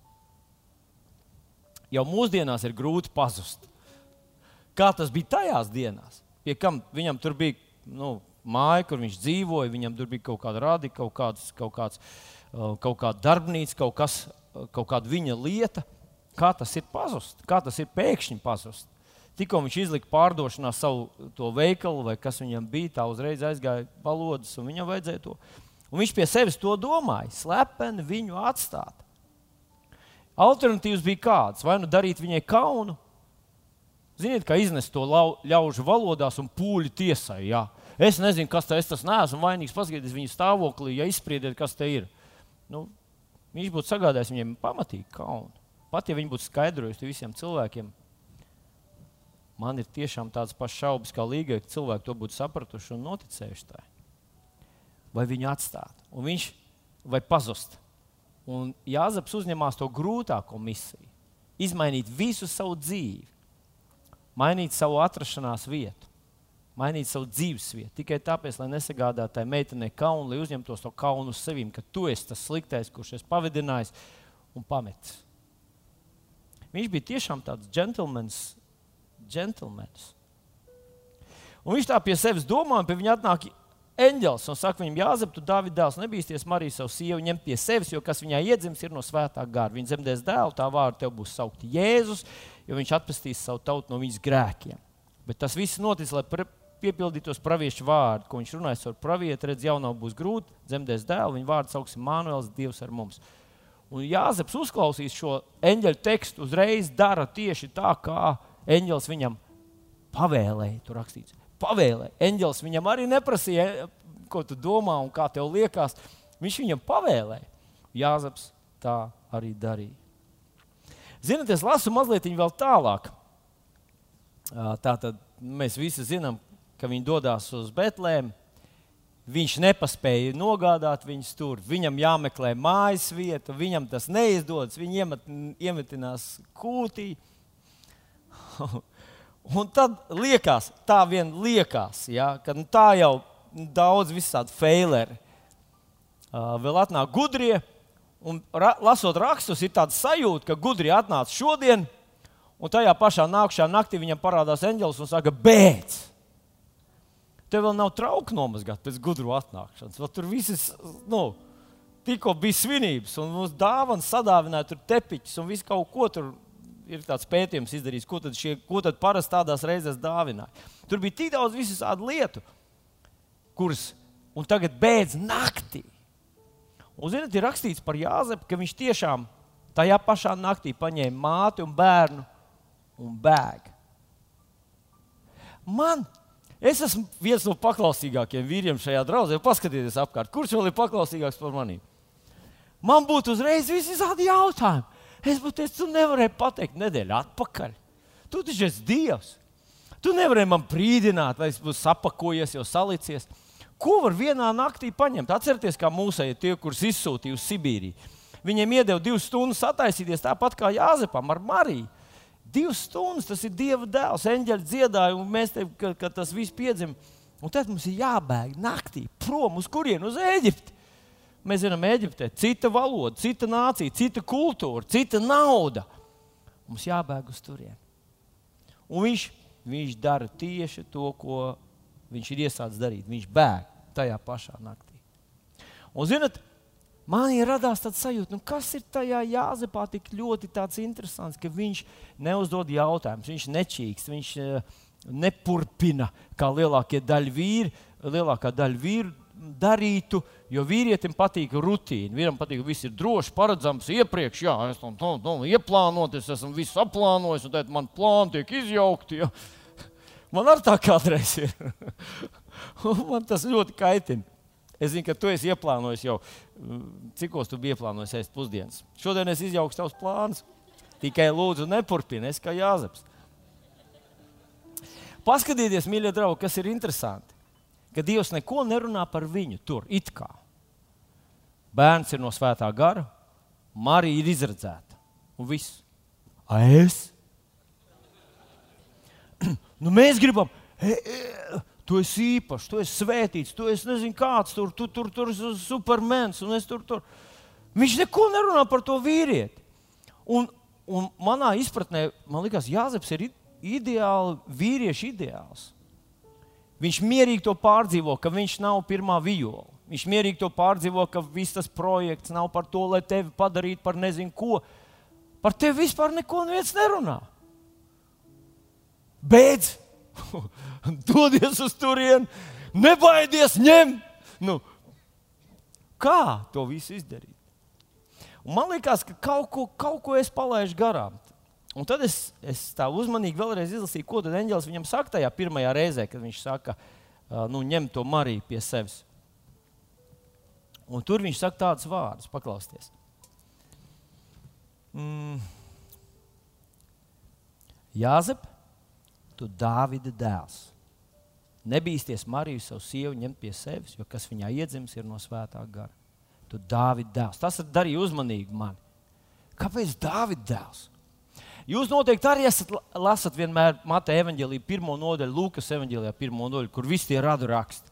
Jau mūsdienās ir grūti pazust. Kā tas bija tajās dienās? Pie kam viņam tur bija nu, māja, kur viņš dzīvoja, viņam tur bija kaut kāda radi, kaut, kāds, kaut, kāds, uh, kaut kāda darbnīca, kaut, kas, uh, kaut kāda viņa lieta. Kā tas ir pazust? Kā tas ir pēkšņi pazust? Tikko viņš izlika pārdošanā savu veikalu, vai kas viņam bija, tā uzreiz aizgāja valodas, un viņam vajadzēja to. Un viņš pie sevis to domāja, slepeni viņu atstāt. Alternatīvas bija kādas, vai nu darīt viņai kaunu. Ziniet, kā iznest to ļaužu valodās un pūļu tiesai. Jā. Es nezinu, kas tas ir. Es neesmu vainīgs. Paskatieties viņa stāvoklī, ja izspriediet, kas te ir. Nu, viņš būtu sagādājis viņiem pamatīgi kaunu. Pat ja viņi būtu skaidrojuši visiem cilvēkiem, man ir tiešām tādas pašas šaubas, kā līgai, ka cilvēki to būtu sapratuši un noticējuši. Tā vai viņu atstāt, un viņš vai pazust. Un Jāzeps uzņemās to grūtāko misiju - izmainīt visu savu dzīvi, mainīt savu atrašanās vietu, mainīt savu dzīves vietu. Tikai tāpēc, lai nesagādātu tai meitenei kaunu, lai uzņemtos to kaunu uz sevi, ka tu esi tas sliktais, kurš es pavadinājis un pametis. Viņš bija tiešām tāds džentlmenis. Džentlmenis. Un viņš tā pie sevis domā, un pie viņa atnāk eņģelis un saka viņam, Jāzep, tu Dāvida dēls, nebīsties Mariju savu sievu ņemt pie sevis, jo kas viņai iedzims, ir no svētā gara. Viņa dzemdēs dēlu, tā vārda tev būs saukta Jēzus, jo viņš atpestīs savu tautu no viņas grēkiem. Bet tas viss notiks, lai piepildītos praviešu vārdu, ko viņš runāja ar pravietu, redz, jau nav būs grūti, dzemdēs dēlu, viņa vārdu sauksim Mānuēls, Dievs ar mums. Un Jāzeps uzklausīs šo eņģeļa tekstu, uzreiz dara tieši tā, kā eņģelis viņam pavēlēja. Tur rakstīts, pavēlēja. Eņģelis viņam arī neprasīja, ko tu domā un kā tev liekas. Viņš viņam pavēlēja. Jāzeps tā arī darīja. Ziniet, es lasu mazliet vēl tālāk. Tā tad mēs visi zinām, ka viņi dodas uz Betlēmu. Viņš nepaspēja nogādāt viņus tur. Viņam jāmeklē mājas vieta, viņam tas neizdodas. Viņi iemet, iemetinās kūtī. Un tad liekas, tā vien liekas, ja, ka nu, tā jau daudz visādi faileri. Uh, vēl atnāk gudrie, un ra lasot rakstus, ir tāds sajūta, ka gudrie atnāca šodien, un tajā pašā nākamajā naktī viņam parādās eņģelis un saka, beidz! Tev vēl nav trauka nomazgāt pēc gudru atnākšanas. Vēl tur viss, nu, tikko bija svinības, un mums dāvana sadāvināja tur tepiķus un visu kaut ko tur ir tāds pētījums izdarīts, ko tad, šie, ko tad parasti tādās reizēs dāvināja. Tur bija tik daudz visādi lietu, kuras un tagad beidz naktī. Un, zinot, ir rakstīts par Jāzepu, ka viņš tiešām tajā pašā naktī paņēma māti un bērnu un bēg. Man, es esmu viens no paklausīgākajiem vīriem šajā draudzē. Paskatieties apkārt, kurš vēl ir paklausīgāks par mani. Man būtu uzreiz visādi jautājumi. Es būtu teicis, tu nevarēji pateikt nedēļu atpakaļ. Tu taču esi Dievs. Tu nevarēji man brīdināt, vai es būšu sapakojies, jau salicies. Ko var vienā naktī paņemt? Atcerieties, kā mūsēji tie, kurus izsūtīja uz Sibīriju. Viņiem iedeva divas stundas attaisīties tāpat kā Jāzepam ar Mariju. Divas stundas tas ir Dieva dēls, eņģeļa dziedāja, un mēs te, kad, kad tas viss piedzima. Un tad mums ir jābēg naktī prom uz kurienu? Uz Eģipti. Mēs zinām, Eģiptē cita valoda, cita nācija, cita kultūra, cita nauda. Mums jābēg uz turieni. Un viņš, viņš dara tieši to, ko viņš ir iesācis darīt. Viņš bēg tajā pašā naktī. Un, zinot, man radās tāds sajūta, nu, kas ir tajā jāzepā tik ļoti interesants, ka viņš neuzdod jautājumus, viņš nečīkst, viņš uh, nepurpina, kā lielākie daļa vīri, lielākā daļa vīru darītu, jo vīrietim patīk rutīna. Vienam patīk, ka viss ir droši, paredzams iepriekš, jā, es tam nu, nu, ieplānoju, es esmu visu aplānojis, un tad man plāni tiek izjaukti. Ja. Man arī tā kādreiz ir. man tas ļoti kaitina. Es zinu, ka tu esi ieplānojis jau, cikos tu biji ieplānojis ēst pusdienas. Šodien es izjaukšu tavus plānus. Tikai lūdzu, nepurpini, es kā jāzeps. Paskatieties, mīļie draugi, kas ir interesanti ka Dievs neko nerunā par viņu tur, it kā. Bērns ir no svētā gara, Marija ir izredzēta. Un viss. A, es? nu, mēs gribam, e, e, tu esi īpašs, tu esi svētīts, tu esi nezinu kāds, tur, tu, tur, tur, tur supermens, un es tur, tur. Viņš neko nerunā par to vīrieti. Un, un manā izpratnē, man liekas, Jāzeps ir ideāli vīriešu ideāls. Viņš mierīgi to pārdzīvo, ka viņš nav pirmā viola. Viņš mierīgi to pārdzīvo, ka viss tas projekts nav par to, lai tevi padarītu par nezinu ko. Par tevi vispār neko nerunā. Beidz, dodies uz turieni, nebaidies, ņem. Nu, kā to visu izdarīt? Un man liekas, ka kaut ko, kaut ko es palaidu garām. Un tad es, es tā uzmanīgi vēlreiz izlasīju, ko tad eņģēlis viņam saka tajā pirmajā reizē, kad viņš saka, nu, ņem to Mariju pie sevis. Un tur viņš saka tādus vārdus, paklausieties. Mm. Jāzep, tu Dāvida dēls. Nebīsties Mariju, savu sievu, ņemt pie sevis, jo kas viņā iedzimis, ir no svētā gara. Tu Dāvida dēls. Tas darīja uzmanīgi mani. Kāpēc Dāvida dēls? Jūs noteikti arī esat lasat vienmēr Mateja evanģēlīja pirmo nodaļu, Lūkas evanģēlijā pirmo nodaļu, kur visi tie radu raksti.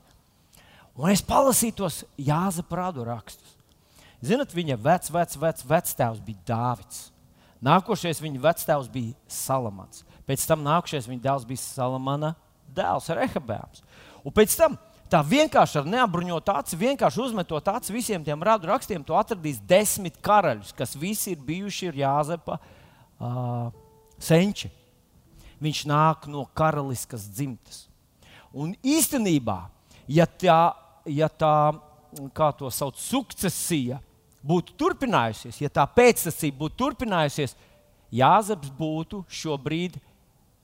Un es palasīju tos Jāzepa radu rakstus. Zinat, viņa vec, vec, vec, vectēvs bija Dāvids. Nākošais viņa vectēvs bija Salamans. Pēc tam nākošais viņa dēls bija Salamana dēls Rehabēms. Un pēc tam tā vienkārši ar neapbruņotu aci, vienkārši uzmetot aci visiem tiem radu rakstiem, tu atradīsi desmit karaļus, kas visi ir bijuši Jāzepa uh, senči. Viņš nāk no karaliskas dzimtas. Un īstenībā, ja tā, ja tā kā to sauc, sukcesija būtu turpinājusies, ja tā pēcsacība būtu turpinājusies, Jāzeps būtu šobrīd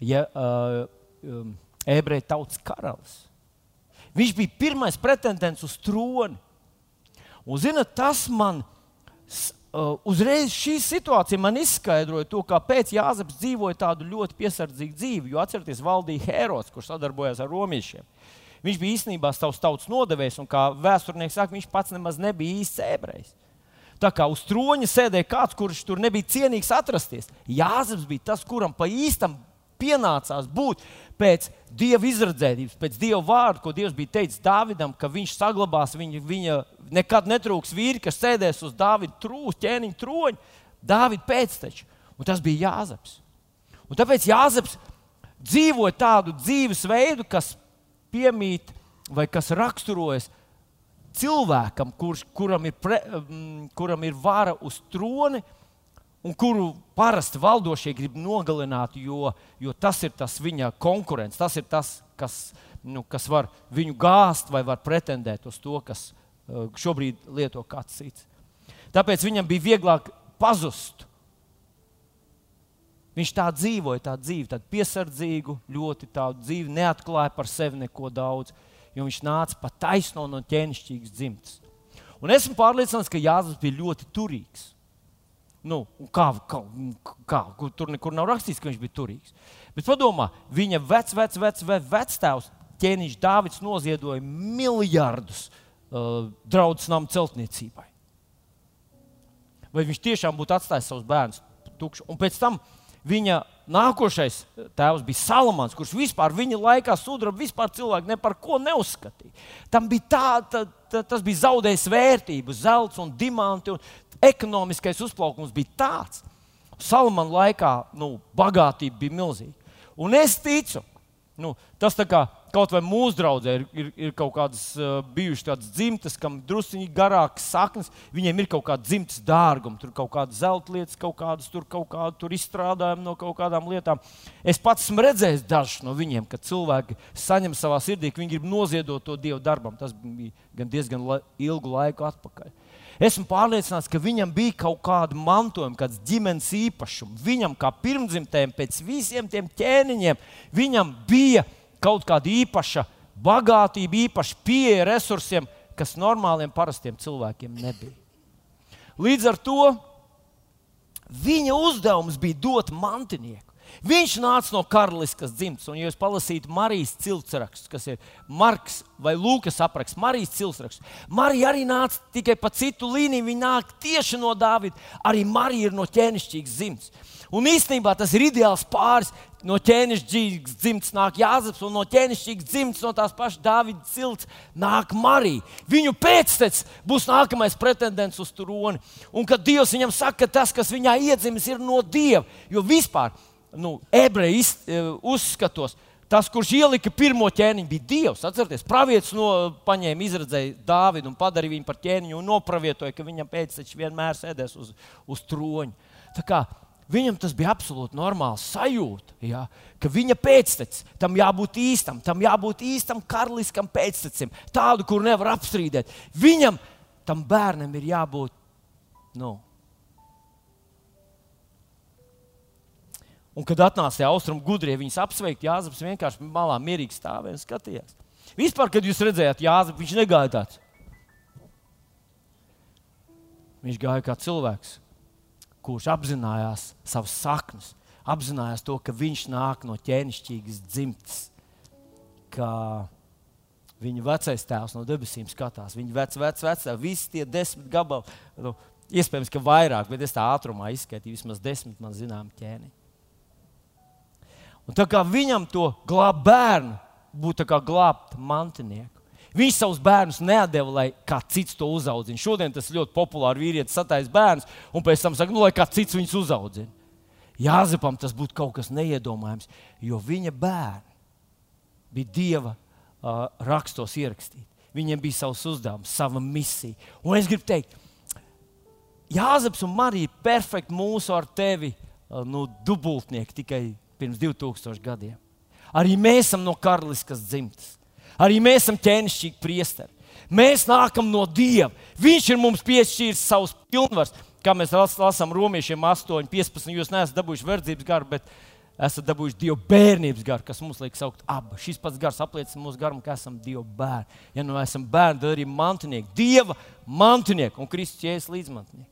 ja, uh, um, ebreju tautas karalis. Viņš bija pirmais pretendents uz troni. Un, zinot, tas man uzreiz šī situācija man izskaidroja to, kāpēc Jāzeps dzīvoja tādu ļoti piesardzīgu dzīvi. Jo atcerieties, valdīja Herods, kurš sadarbojās ar romiešiem. Viņš bija īstenībā savs tautas nodevējs, un kā vēsturnieks saka, viņš pats nemaz nebija īsts ebrejs. Tā kā uz troņa sēdēja kāds, kurš tur nebija cienīgs atrasties. Jāzeps bija tas, kuram pa īstam pienācās būt pēc dieva izredzētības, pēc dieva vārda, ko Dievs bija teicis Dāvidam, ka viņš saglabās viņa, viņa nekad netrūks vīri, kas sēdēs uz Dāvida trūņa, ķēniņa troņa, Dāvida pēcteča. Un tas bija Jāzeps. Un tāpēc Jāzeps dzīvoja tādu dzīvesveidu, kas piemīt vai kas raksturojas cilvēkam, kurš, kuram, ir pre, mm, kuram ir vara uz troni, un kuru parasti valdošie grib nogalināt, jo, jo tas ir tas viņa konkurents, tas ir tas, kas, nu, kas var viņu gāzt vai var pretendēt uz to, kas šobrīd lieto kāds cits. Tāpēc viņam bija vieglāk pazust. Viņš tā dzīvoja, tā dzīve, tādu piesardzīgu, ļoti tādu dzīvi, neatklāja par sevi neko daudz, jo viņš nāca pa taisno no ķēnišķīgas dzimtas. Un esmu pārliecināts, ka Jānis bija ļoti turīgs. Nu, kā, kā, kā, tur nekur nav rakstīts, ka viņš bija turīgs. Bet padomā, viņa vec, vec, vec, vec, vectēvs ķēniņš Dāvids noziedoja miljardus uh, draudzes celtniecībai. Vai viņš tiešām būtu atstājis savus bērnus tukšus? Un pēc tam viņa nākošais tēvs bija Salamans, kurš vispār viņa laikā sudraba vispār cilvēku ne par ko neuzskatīja. Tam bija tā, tā, tā tas bija zaudējis vērtību, zelts un diamanti. Un ekonomiskais uzplaukums bija tāds. Salamana laikā nu, bagātība bija milzīga. Un es ticu, nu, tas tā kā kaut vai mūsu draudzē ir, ir, ir kaut kādas uh, bijušas tādas dzimtas, kam druskuļi garākas saknes, viņiem ir kaut kāda dzimtas dārguma, tur kaut kādas zelta lietas, kaut kādas tur, kaut kādu izstrādājumu no kaut kādām lietām. Es pats esmu redzējis dažus no viņiem, kad cilvēki saņem savā sirdī, ka viņi grib noziedot to dievu darbam. Tas bija gan diezgan la ilgu laiku atpakaļ. Esmu pārliecināts, ka viņam bija kaut kāda mantojuma, kāds ģimenes īpašums. Viņam, kā pirmdzimtējiem, pēc visiem tiem ķēniņiem, viņam bija kaut kāda īpaša bagātība, īpaša pieeja resursiem, kas normāliem, parastiem cilvēkiem nebija. Līdz ar to viņa uzdevums bija dot mantinieku. Viņš nāca no karaliskas dzimtas, un, ja jūs palasītu Marijas ciltsrakstus, kas ir Marks vai Lūkas apraksts, Marijas ciltsrakstus, Marija arī nāca tikai pa citu līniju. Viņa nāk tieši no Dāvida. Arī Marija ir no ķēnišķīgas dzimtas. Un īstenībā tas ir ideāls pāris. No ķēnišķīgas dzimtas nāk Jāzeps, un no ķēnišķīgas dzimtas, no tās pašas Dāvida cilts, nāk Marija. Viņu pēctecis būs nākamais pretendents uz troni. Un kad Dievs viņam saka, ka tas, kas viņā iedzimis, ir no Dieva, jo vispār nu, ebreji e, uzskatos. Tas, kurš ielika pirmo ķēniņu, bija Dievs. Atcerieties, pravietis no, paņēma, izredzēja Dāvidu un padarīja viņu par ķēniņu un nopravietoja, ka viņam pēctecis vienmēr sēdēs uz, uz troņa. Tā kā Viņam tas bija absolūti normāls sajūta, ja, ka viņa pēctecis tam jābūt īstam, tam jābūt īstam karaliskam pēctecim, tādu, kur nevar apstrīdēt. Viņam, tam bērnam, ir jābūt. Nu. Un, kad atnāca tie austrumu gudrie, viņas apsveikt, Jānis vienkārši malā mierīgi stāvēja un skatījās. Vispār, kad jūs redzējāt, Jānis, viņš negāja tāds. Viņš gāja kā cilvēks kurš apzinājās savas saknes, apzinājās to, ka viņš nāk no ķēnišķīgas dzimtes, ka viņa vecais tēvs no debesīm skatās, viņa vecais, vecais, vecais, visi tie desmit gabali. Nu, iespējams, ka vairāk, bet es tā ātrumā izskaitīju vismaz desmit man zinām ķēniņu. Un tā kā viņam to glābt bērnu būtu kā glābt mantinieku. Viņš savus bērnus nedēva, lai kāds cits to uzaudzina. Šodien tas ļoti populāri vīrietis satais bērns, un pēc tam saka, nu, lai kāds cits viņus uzaudzina. Jāzepam tas būtu kaut kas neiedomājams, jo viņa bērni bija Dieva uh, rakstos ierakstīti. Viņiem bija savs uzdevums, sava misija. Un es gribu teikt, Jāzeps un Marija ir perfekti mūsu ar tevi uh, nu, dubultnieki tikai pirms 2000 gadiem. Arī mēs esam no karaliskas dzimtas. Arī mēs esam ķēnišķīgi priesteri. Mēs nākam no Dieva. Viņš ir mums piešķīris savus pilnvarus, kā mēs lasām romiešiem 8, 15. Jūs neesat dabūjuši verdzības garu, bet esat dabūjuši Dieva bērnības garu, kas mums liek saukt abu. Šis pats gars apliecina mūsu garumu, ka esam Dieva bērni. Ja nu esam bērni, tad arī mantinieki, Dieva mantinieki un Kristus ķēdes līdzmantnieki.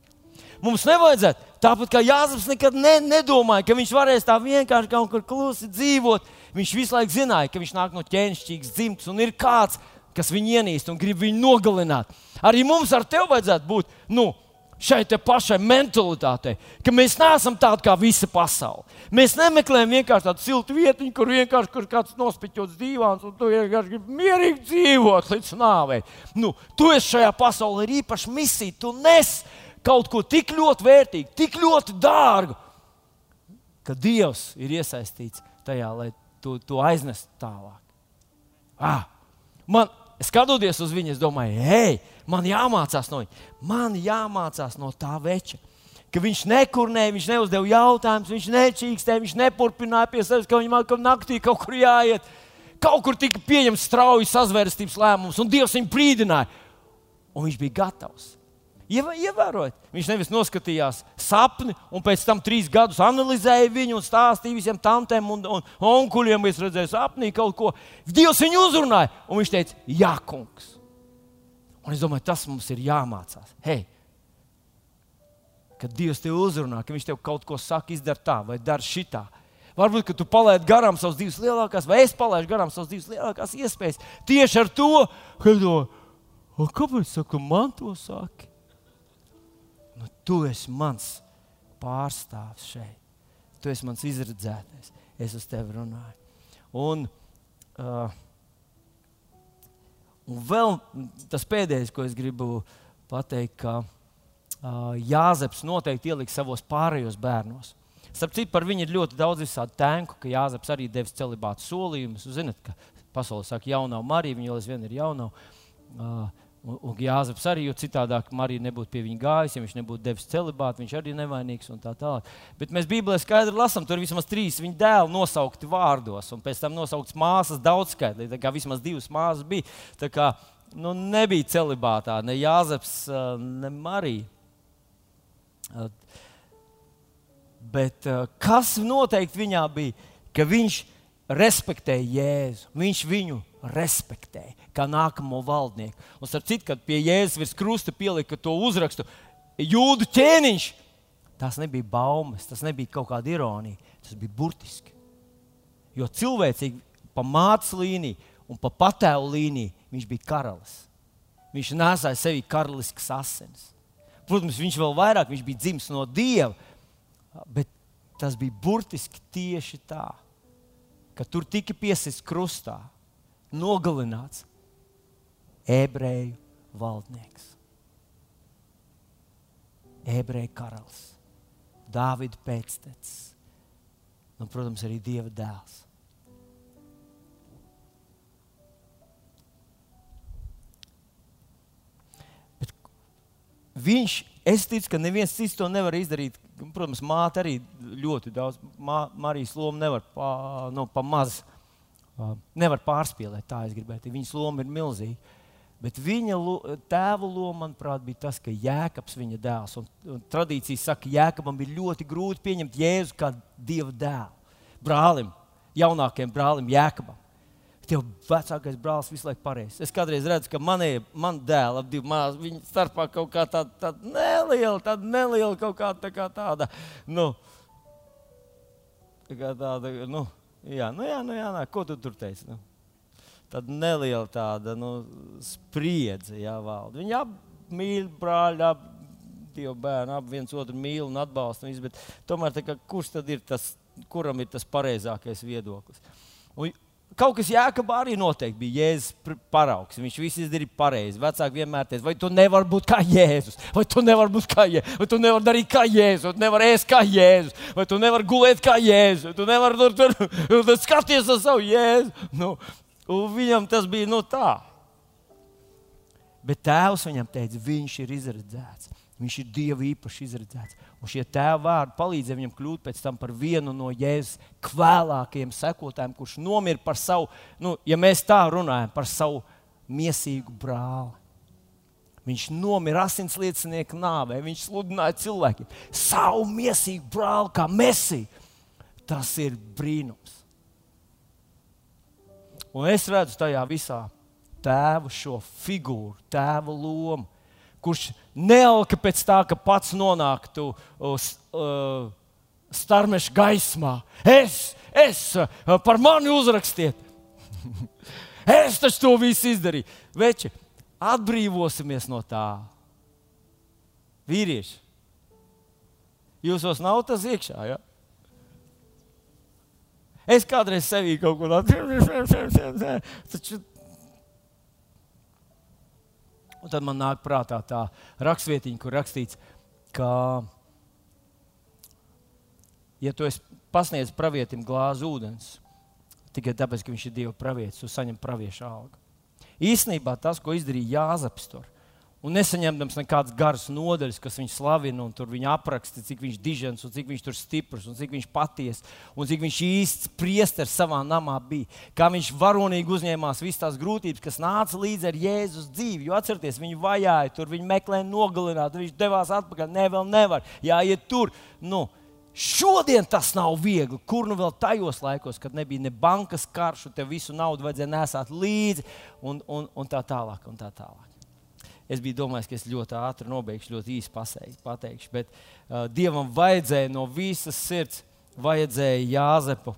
Mums nevajadzētu, tāpat kā Jānis nekad ne, nedomāja, ka viņš varēs tā vienkārši kaut kur klusi dzīvot Viņš visu laiku zināja, ka viņš nāk no ķēnišķīgas dzimtas un ir kāds, kas viņu ienīst un grib viņu nogalināt. Arī mums ar tevi vajadzētu būt nu, šai pašai mentalitātei, ka mēs neesam tādi kā visa pasaule. Mēs nemeklējam vienkārši tādu siltu vietu, kur vienkārši kur kāds nospiķots divāns un tu vienkārši gribi mierīgi dzīvot līdz nāvei. Nu, tu esi šajā pasaulē ar īpašu misiju, tu nes kaut ko tik ļoti vērtīgu, tik ļoti dārgu, ka Dievs ir iesaistīts tajā, lai to, to aiznest tālāk. Ah, man, skatoties uz viņu, es domāju, hei, man jāmācās no viņa. Man jāmācās no tā veča. Ka viņš nekurnēja, viņš neuzdeva jautājumus, viņš nečīkstēja, viņš nepurpināja pie sevis, ka viņam ka naktī kaut kur jāiet. Kaut kur tika pieņemts strauji sazvērstības lēmums, un Dievs viņu brīdināja. Un viņš bija gatavs. Ievērojot, viņš nevis noskatījās sapni, un pēc tam trīs gadus analizēja viņu un stāstīja visiem tantiem un, un onkuļiem, es redzēju sapnī kaut ko. Dievs viņu uzrunāja, un viņš teica, Jā, kungs. Un es domāju, tas mums ir jāmācās. Hei, kad Dievs tevi uzrunā, ka Viņš tev kaut ko saka, izdara tā vai dara šitā. Varbūt, ka tu palaidi garām savas divas lielākās, vai es palaidu garām savas divas lielākās iespējas. Tieši ar to, ka kāpēc saka, man to saki? Tu esi mans pārstāvis šeit. Tu esi mans izredzētais. Es uz tevi runāju. Un, uh, un vēl tas pēdējais, ko es gribu pateikt, ka uh, Jāzeps noteikti ieliks savos pārējos bērnos. Starp citu, par viņu ir ļoti daudz visādi tēnku, ka Jāzeps arī devis celibātu solījumus. Jūs zināt, ka pasaule saka, jaunā Marija, viņa jau aizvien ir jaunā. Uh, un, un Jāzeps arī, jo citādāk Marija nebūtu pie viņa gājis, ja viņš nebūtu devis celibātu, viņš arī ir nevainīgs un tā tālāk. Bet mēs Bībelē skaidri lasām, tur ir vismaz trīs viņa dēli nosaukti vārdos, un pēc tam nosauktas māsas daudzskaitlī. Tā kā vismaz divas māsas bija. Tā kā nu, nebija celibātā ne Jāzeps, ne Marija. Bet kas noteikti viņā bija, ka viņš respektēja Jēzu. Viņš viņu respektēja kā nākamo valdnieku. Un starp citu, kad pie Jēzus virs krusta pielika to uzrakstu, jūdu ķēniņš, tas nebija baumas, tas nebija kaut kāda ironija, tas bija burtiski. Jo cilvēcīgi pa mātes līniju un pa patēvu līniju viņš bija karalis. Viņš nesāja sevī karaliskas asins. Protams, viņš vēl vairāk viņš bija dzimis no dieva, Bet tas bija burtiski tieši tā, ka tur tika piesists krustā, nogalināts ebreju valdnieks, ebreju karalis, Dāvida pēctecis, un, protams, arī Dieva dēls. Bet viņš, es ticu, ka neviens cits to nevar izdarīt protams, māte arī ļoti daudz. Mā, Marijas loma nevar pa, nu, pa maz, nevar pārspīlēt. Tā es gribētu. Viņas loma ir milzīga. Bet viņa tēva loma, manuprāt, bija tas, ka Jēkabs viņa dēls. Un, un tradīcijas saka, ka Jēkabam bija ļoti grūti pieņemt Jēzu kā dieva dēlu. Brālim, jaunākajam brālim Jēkabam. Tev vecākais brālis visu laiku pareizs. Es kādreiz redzu, ka manī, man dēla ap divu māsu, viņa starpā kaut kā tāda, tāda neliela, tāda neliela kaut kā, tā kā tāda, nu, tā kā tāda, nu, jā, nu, jā, nu, jā, nā, ko tu tur teici? Nu? Tāda neliela tāda, nu, spriedze, jā, valda. Viņa ap mīl brāļi, ap divu bērnu, ap viens otru mīl un atbalsta, tomēr, tā kā, kurš tad ir tas, kuram ir tas pareizākais viedoklis? Un, Kaut kas Jēkabā arī noteikti bija Jēzus paraugs. Viņš viss izdarīja pareizi. Vecāki vienmēr teica, vai tu nevari būt kā Jēzus, vai tu nevari būt kā Jēzus, vai tu nevari darīt kā Jēzus, vai tu nevari ēst kā Jēzus, vai tu nevari gulēt kā Jēzus, vai tu nevari tur, tur, tur skaties uz savu Jēzu. Nu, viņam tas bija nu, tā. Bet tēvs viņam teica, viņš ir izredzēts. Viņš ir Dieva īpaši izredzēts. Un šie tēva vārdi palīdzēja viņam kļūt par vienu no Jēzus kvēlākajiem sekotājiem, kurš nomira par savu, nu, ja mēs tā runājam, par savu mīsīgu brāli. Viņš nomira asinsliecinieku nāvē, viņš sludināja cilvēkiem savu mīsīgu brāli kā mesiju. Tas ir brīnums. Un es redzu tajā visā tēvu šo figūru, tēva lomu kurš nealka pēc tā, ka pats nonāktu uz uh, starmeša gaismā. Es, es, par mani uzrakstiet! es taču to visu izdarīju. Veči, atbrīvosimies no tā. Vīrieši, jūsos nav tas iekšā. Ja? Es kādreiz sevī kaut ko tādu Un tad man nāk prātā tā rakstvietiņa, kur rakstīts, ka, ja tu pasniedz pravietim glāzi ūdens, tikai tāpēc, ka viņš ir Dieva pravietis, tu saņem pravieša algu. Īsnībā tas, ko izdarīja Jāzeps, tur un nesaņemdams nekādas garas nodaļas, kas viņu slavina, un tur viņa apraksta, cik viņš ir dižens, un cik viņš tur stiprs, un cik viņš patiesa, un cik viņš īsts priesteris savā namā bija. Kā viņš varonīgi uzņēmās visas tās grūtības, kas nāca līdzi ar Jēzus dzīvi. Jo atcerieties, viņu vajāja, tur viņi meklēja nogalināt, viņš devās atpakaļ. Nē, vēl nevar, jāiet tur. Nu, Šodien tas nav viegli. Kur nu vēl tajos laikos, kad nebija ne bankas karš, un tev visu naudu vajadzēja nesāt līdzi, un, un, un tā tālāk. Un tā tālāk. Es biju domājis, ka es ļoti ātri nobeigšu, ļoti īsi pateikšu. Bet uh, Dievam vajadzēja no visas sirds, vajadzēja Jāzepu.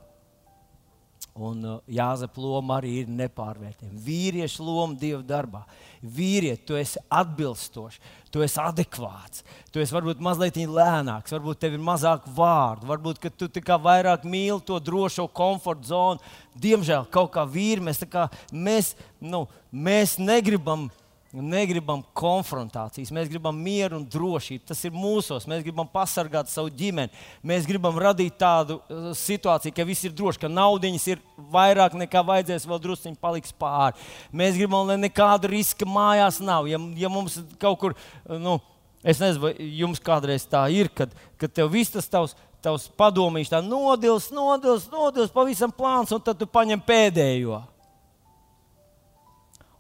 Un uh, Jāzepa loma arī ir nepārvērtējama. Vīrieša loma Dieva darbā. Vīrieti, tu esi atbilstošs, tu esi adekvāts, tu esi varbūt mazliet lēnāks, varbūt tev ir mazāk vārdu, varbūt tu vairāk mīli to drošo komforta zonu. Diemžēl kaut kā vīri mēs, kā, mēs, nu, mēs negribam negribam konfrontācijas, mēs gribam mieru un drošību. Tas ir mūsos. Mēs gribam pasargāt savu ģimeni. Mēs gribam radīt tādu uh, situāciju, ka viss ir droši, ka naudiņas ir vairāk nekā vajadzēs, vēl druskuļi paliks pāri. Mēs gribam, lai nekāda riska mājās nav. Ja, ja mums kaut kur, uh, nu, es nezinu, vai jums kādreiz tā ir, kad, kad tev viss tas tavs. Tavs padomīšs tā nodils, nodils, nodils, pavisam plāns, un tad tu paņem pēdējo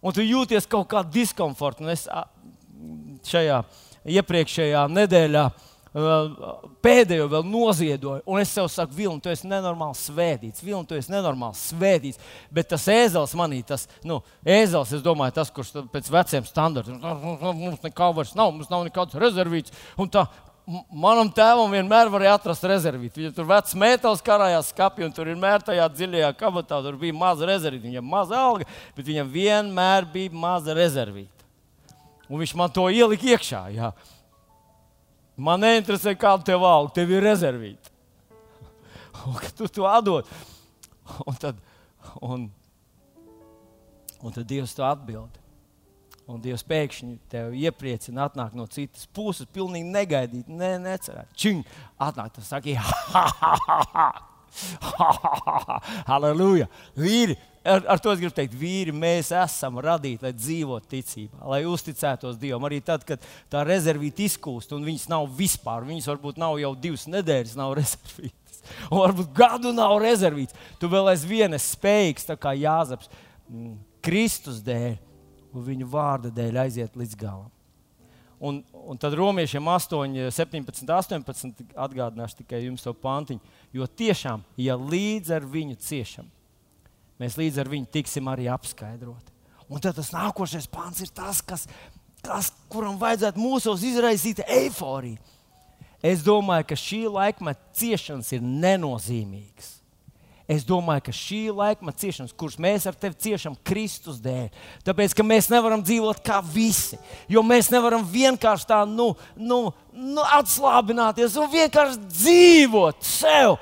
un tu jūties kaut kādā diskomfortā. Es šajā iepriekšējā nedēļā pēdējo vēl noziedoju, un es sev saku, Vilni, tu esi nenormāli svētīts, Vilni, tu esi nenormāli svētīts. Bet tas ēzels manī, tas nu, ēzels, es domāju, tas, kurš pēc veciem standartiem, mums nekā vairs nav, mums nav nekāds rezervīts. Un tā, manam tēvam vienmēr varēja atrast rezervīti. Viņa tur vecs metāls karājās skapī, un tur vienmēr tajā dziļajā kabatā tur bija maza rezervīta. Viņam maza alga, bet viņam vienmēr bija maza rezervīta. Un viņš man to ielika iekšā. Jā. Man neinteresē, kāda tev alga, tev ir rezervīta. Un tu to atdod, un tad, un, un tad Dievs to atbild. Un Dievs pēkšņi tevi iepriecina, atnāk no citas puses, pilnīgi negaidīt, ne, necerēt. Čing, atnāk tas saka, ha, ha, ha, ha. Halleluja! Vīri, ar, ar to es gribu teikt, vīri, mēs esam radīti, lai dzīvotu ticībā, lai uzticētos Dievam. Arī tad, kad tā rezervīta izkūst, un viņas nav vispār, viņas varbūt nav jau divas nedēļas, nav rezervītas. Un varbūt gadu nav rezervīts. Tu vēl aizvien esi spējīgs, tā kā Jāzeps, mm, Kristus dēļ un viņu vārda dēļ aiziet līdz galam. Un, un tad romiešiem 8, 17, 18 atgādināšu tikai jums to pantiņu. Jo tiešām, ja līdz ar viņu ciešam, mēs līdz ar viņu tiksim arī apskaidroti. Un tad tas nākošais pāns ir tas, kas, kas, kuram vajadzētu mūsos izraisīt eifóriju. Es domāju, ka šī laikmeta ciešanas ir nenozīmīgas. Es domāju, ka šī laikmeta ciešanas, kuras mēs ar tevi ciešam Kristus dēļ, tāpēc ka mēs nevaram dzīvot kā visi. Jo mēs nevaram vienkārši tā nu, nu, nu, atslābināties un vienkārši dzīvot sev.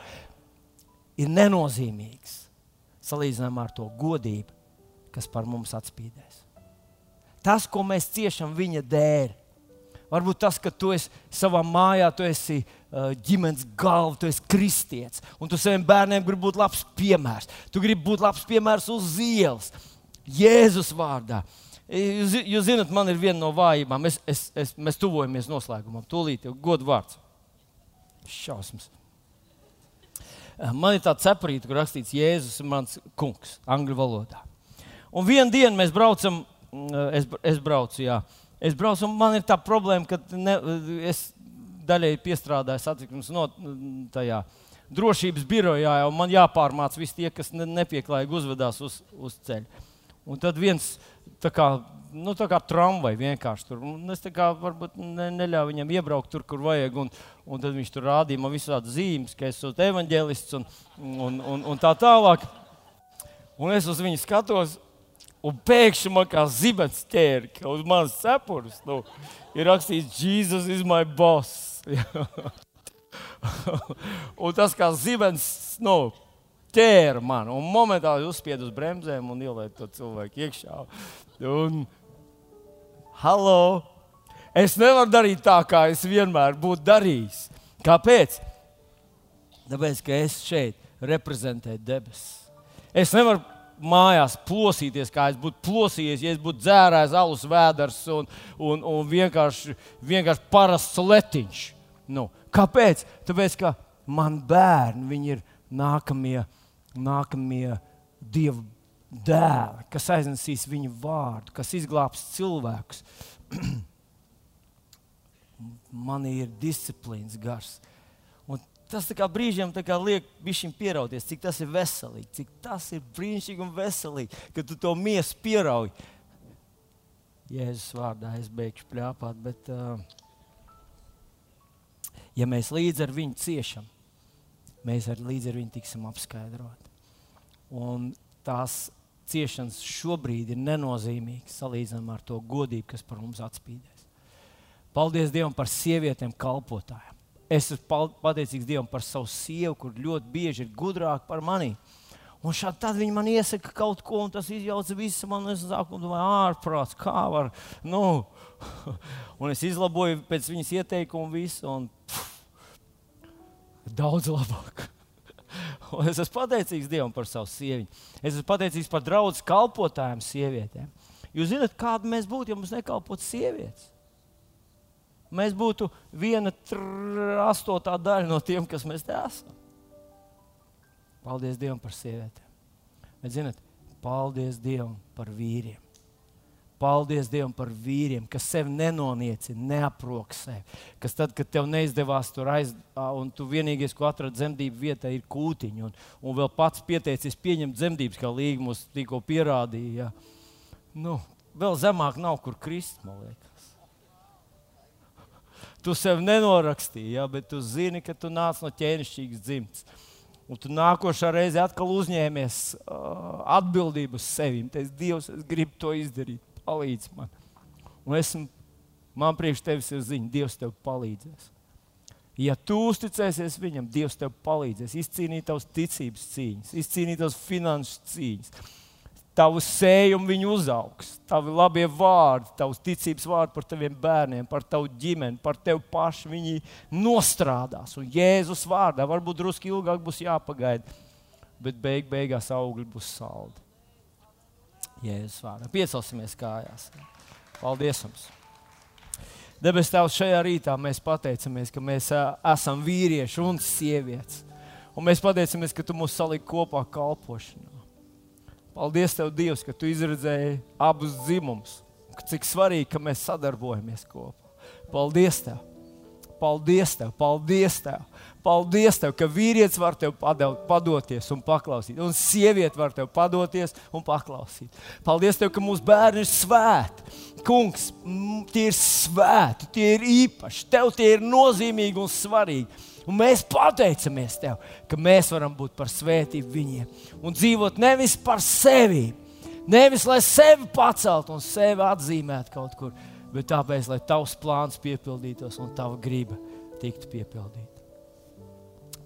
Ir nenozīmīgs salīdzinājumā ar to godību, kas par mums atspīdēs. Tas, ko mēs ciešam viņa dēļ, varbūt tas, ka tu esi savā mājā, tu esi ģimenes galva, tu esi kristietis. Un tu saviem bērniem gribi būt labs piemērs. Tu gribi būt labs piemērs uz ielas, Jēzus vārdā. Jūs, jūs zināt, man ir viena no vājībām. Es, es, es, mēs tuvojamies noslēgumam. Tūlīt jau godu vārds. Šausmas. Uh, man ir tāds cepurīte, kur rakstīts Jēzus ir mans kungs, angļu valodā. Un vienā dienā mēs braucam, uh, es, es braucu, jā. Es braucu, un man ir tā problēma, ka ne, es daļēji piestrādāju satiksmes no tajā drošības birojā, jau man jāpārmāca visi tie, kas ne, nepieklājīgi uzvedās uz, uz ceļa. Un tad viens tā kā, nu, tā kā tramvajs vienkārši tur. Un es kā, varbūt ne, neļāvu viņam iebraukt tur, kur vajag. Un, un tad viņš tur rādīja man visādi zīmes, ka es esmu evanģēlists un, un, un, un tā tālāk. Un es uz viņu skatos, Un pēkšņi man kā zibens ķēra, ka uz manas cepures nu, ir rakstīts, Jesus is my boss. un tas kā zibens nu, ķēra man un momentāli uzspied uz bremzēm un ielaid to cilvēku iekšā. Un, Halo! Es nevaru darīt tā, kā es vienmēr būtu darījis. Kāpēc? Tāpēc, ka es šeit reprezentēju debesis. Es nevaru mājās plosīties, kā es būtu plosījies, ja es būtu dzērājis alus vēders un, un, un vienkārši, vienkārši parasts letiņš. Nu, kāpēc? Tāpēc, ka man bērni ir nākamie, nākamie dievu dēli, kas aiznesīs viņu vārdu, kas izglābs cilvēkus. man ir disciplīnas gars. Un tas brīžiem liek viņam pierauties, cik tas ir veselīgi, cik tas ir brīnišķīgi un veselīgi, ka tu to miesu pierauj. Jēzus vārdā es beigšu plēpāt, bet uh, ja mēs līdz ar viņu ciešam, mēs ar, līdz ar viņu tiksim apskaidroti. Un tās ciešanas šobrīd ir nenozīmīgas salīdzinājumā ar to godību, kas par mums atspīdēs. Paldies Dievam par sievietēm, kalpotājiem. Es esmu pateicīgs Dievam par savu sievu, kur ļoti bieži ir gudrāka par mani. Un šādi tad viņi man iesaka kaut ko, un tas izjauca visu manu sākumu. Ārprāts, kā var. Nu. Un es izlaboju pēc viņas ieteikumu visu, un pff, daudz labāk. Un es esmu pateicīgs Dievam par savu sievieti. Es esmu pateicīgs par draugu kalpotājiem, sievietēm. Jūs zināt, kāda mēs būtu, ja mums nekalpotu sievietes? Mēs būtu viena astotā daļa no tiem, kas mēs te esam. Paldies Dievam par sievietēm. Bet, zināt, paldies Dievam par vīriem. Paldies Dievam par vīriem, kas sevi nenoniecina, neaprok sevi. Kas tad, kad tev neizdevās tur aiz, un tu vienīgais, ko atradi dzemdību vietā, ir kūtiņa, un, un vēl pats pieteicies pieņemt dzemdības, kā Līga mums tikko pierādīja. Ja. Nu, vēl zemāk nav kur krist, man liekas. Tu sev nenorakstīji, ja, bet tu zini, ka tu nāc no ķēnišķīgas dzimtas un tu nākošā reize atkal uzņēmies uh, atbildību uz sevi. Teic, Dievs, es gribu to izdarīt, palīdzi man. Un esmu, man priekš tevis ir ziņa, Dievs tev palīdzēs. Ja tu uzticēsies viņam, Dievs tev palīdzēs izcīnīt tavas ticības cīņas, izcīnīt tavas finanses cīņas tavu sējumu viņi uzaugs, tavi labie vārdi, tavs ticības vārdi par taviem bērniem, par tavu ģimeni, par tevi pašu. Viņi nostrādās. Un Jēzus vārdā varbūt drusku ilgāk būs jāpagaida, bet beig, beigās augļi būs saldi. Jēzus vārdā. Piecelsimies kājās. Paldies jums! Debes Tēvs, šajā rītā mēs pateicamies, ka mēs esam vīrieši un sievietes. Un mēs pateicamies, ka Tu mūs saliki kopā kalpošanā. Paldies, Tev, Dievs, ka Tu izredzēji abus dzimumus. Cik svarīgi, ka mēs sadarbojamies kopā. Paldies Tev! Paldies Tev! Paldies Tev! Paldies Tev, ka vīrietis var Tev padoties un paklausīt, un sieviete var Tev padoties un paklausīt. Paldies Tev, ka mūsu bērni ir svēti. Kungs, tie ir svēti, tie ir īpaši. Tev tie ir nozīmīgi un svarīgi. Un mēs pateicamies Tev, ka mēs varam būt par svētību viņiem un dzīvot nevis par sevi, nevis lai sevi paceltu un sevi atzīmētu kaut kur, bet tāpēc, lai Tavs plāns piepildītos un Tava griba tiktu piepildīta.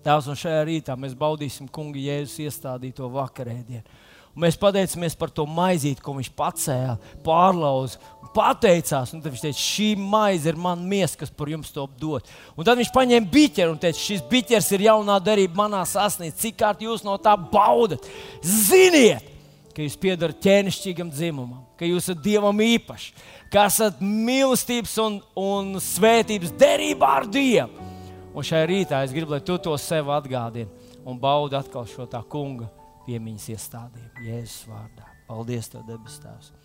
Tēvs, un šajā rītā mēs baudīsim Kunga Jēzus iestādīto vakarēdienu. Un mēs pateicamies par to maizīti, ko viņš pacēla, pārlauza, pateicās. Viņš teica, šī maize ir mana miesa, kas par jums to dod. Un tad viņš paņēma biķeru un teica, šis biķers ir jaunā darība manā sasniegumā. Cik kārt jūs no tā baudat? Ziniet, ka jūs piedarat ķēnišķīgam dzimumam, ka jūs esat dievam īpaši, ka esat mīlestības un, un svētības derībā ar Dievu. Un šajā rītā es gribu, lai tu to sev atgādini un baudi atkal šo tā kunga piemiņas iestādījumu Jēzus vārdā. Paldies, Tev, debes Tēvs!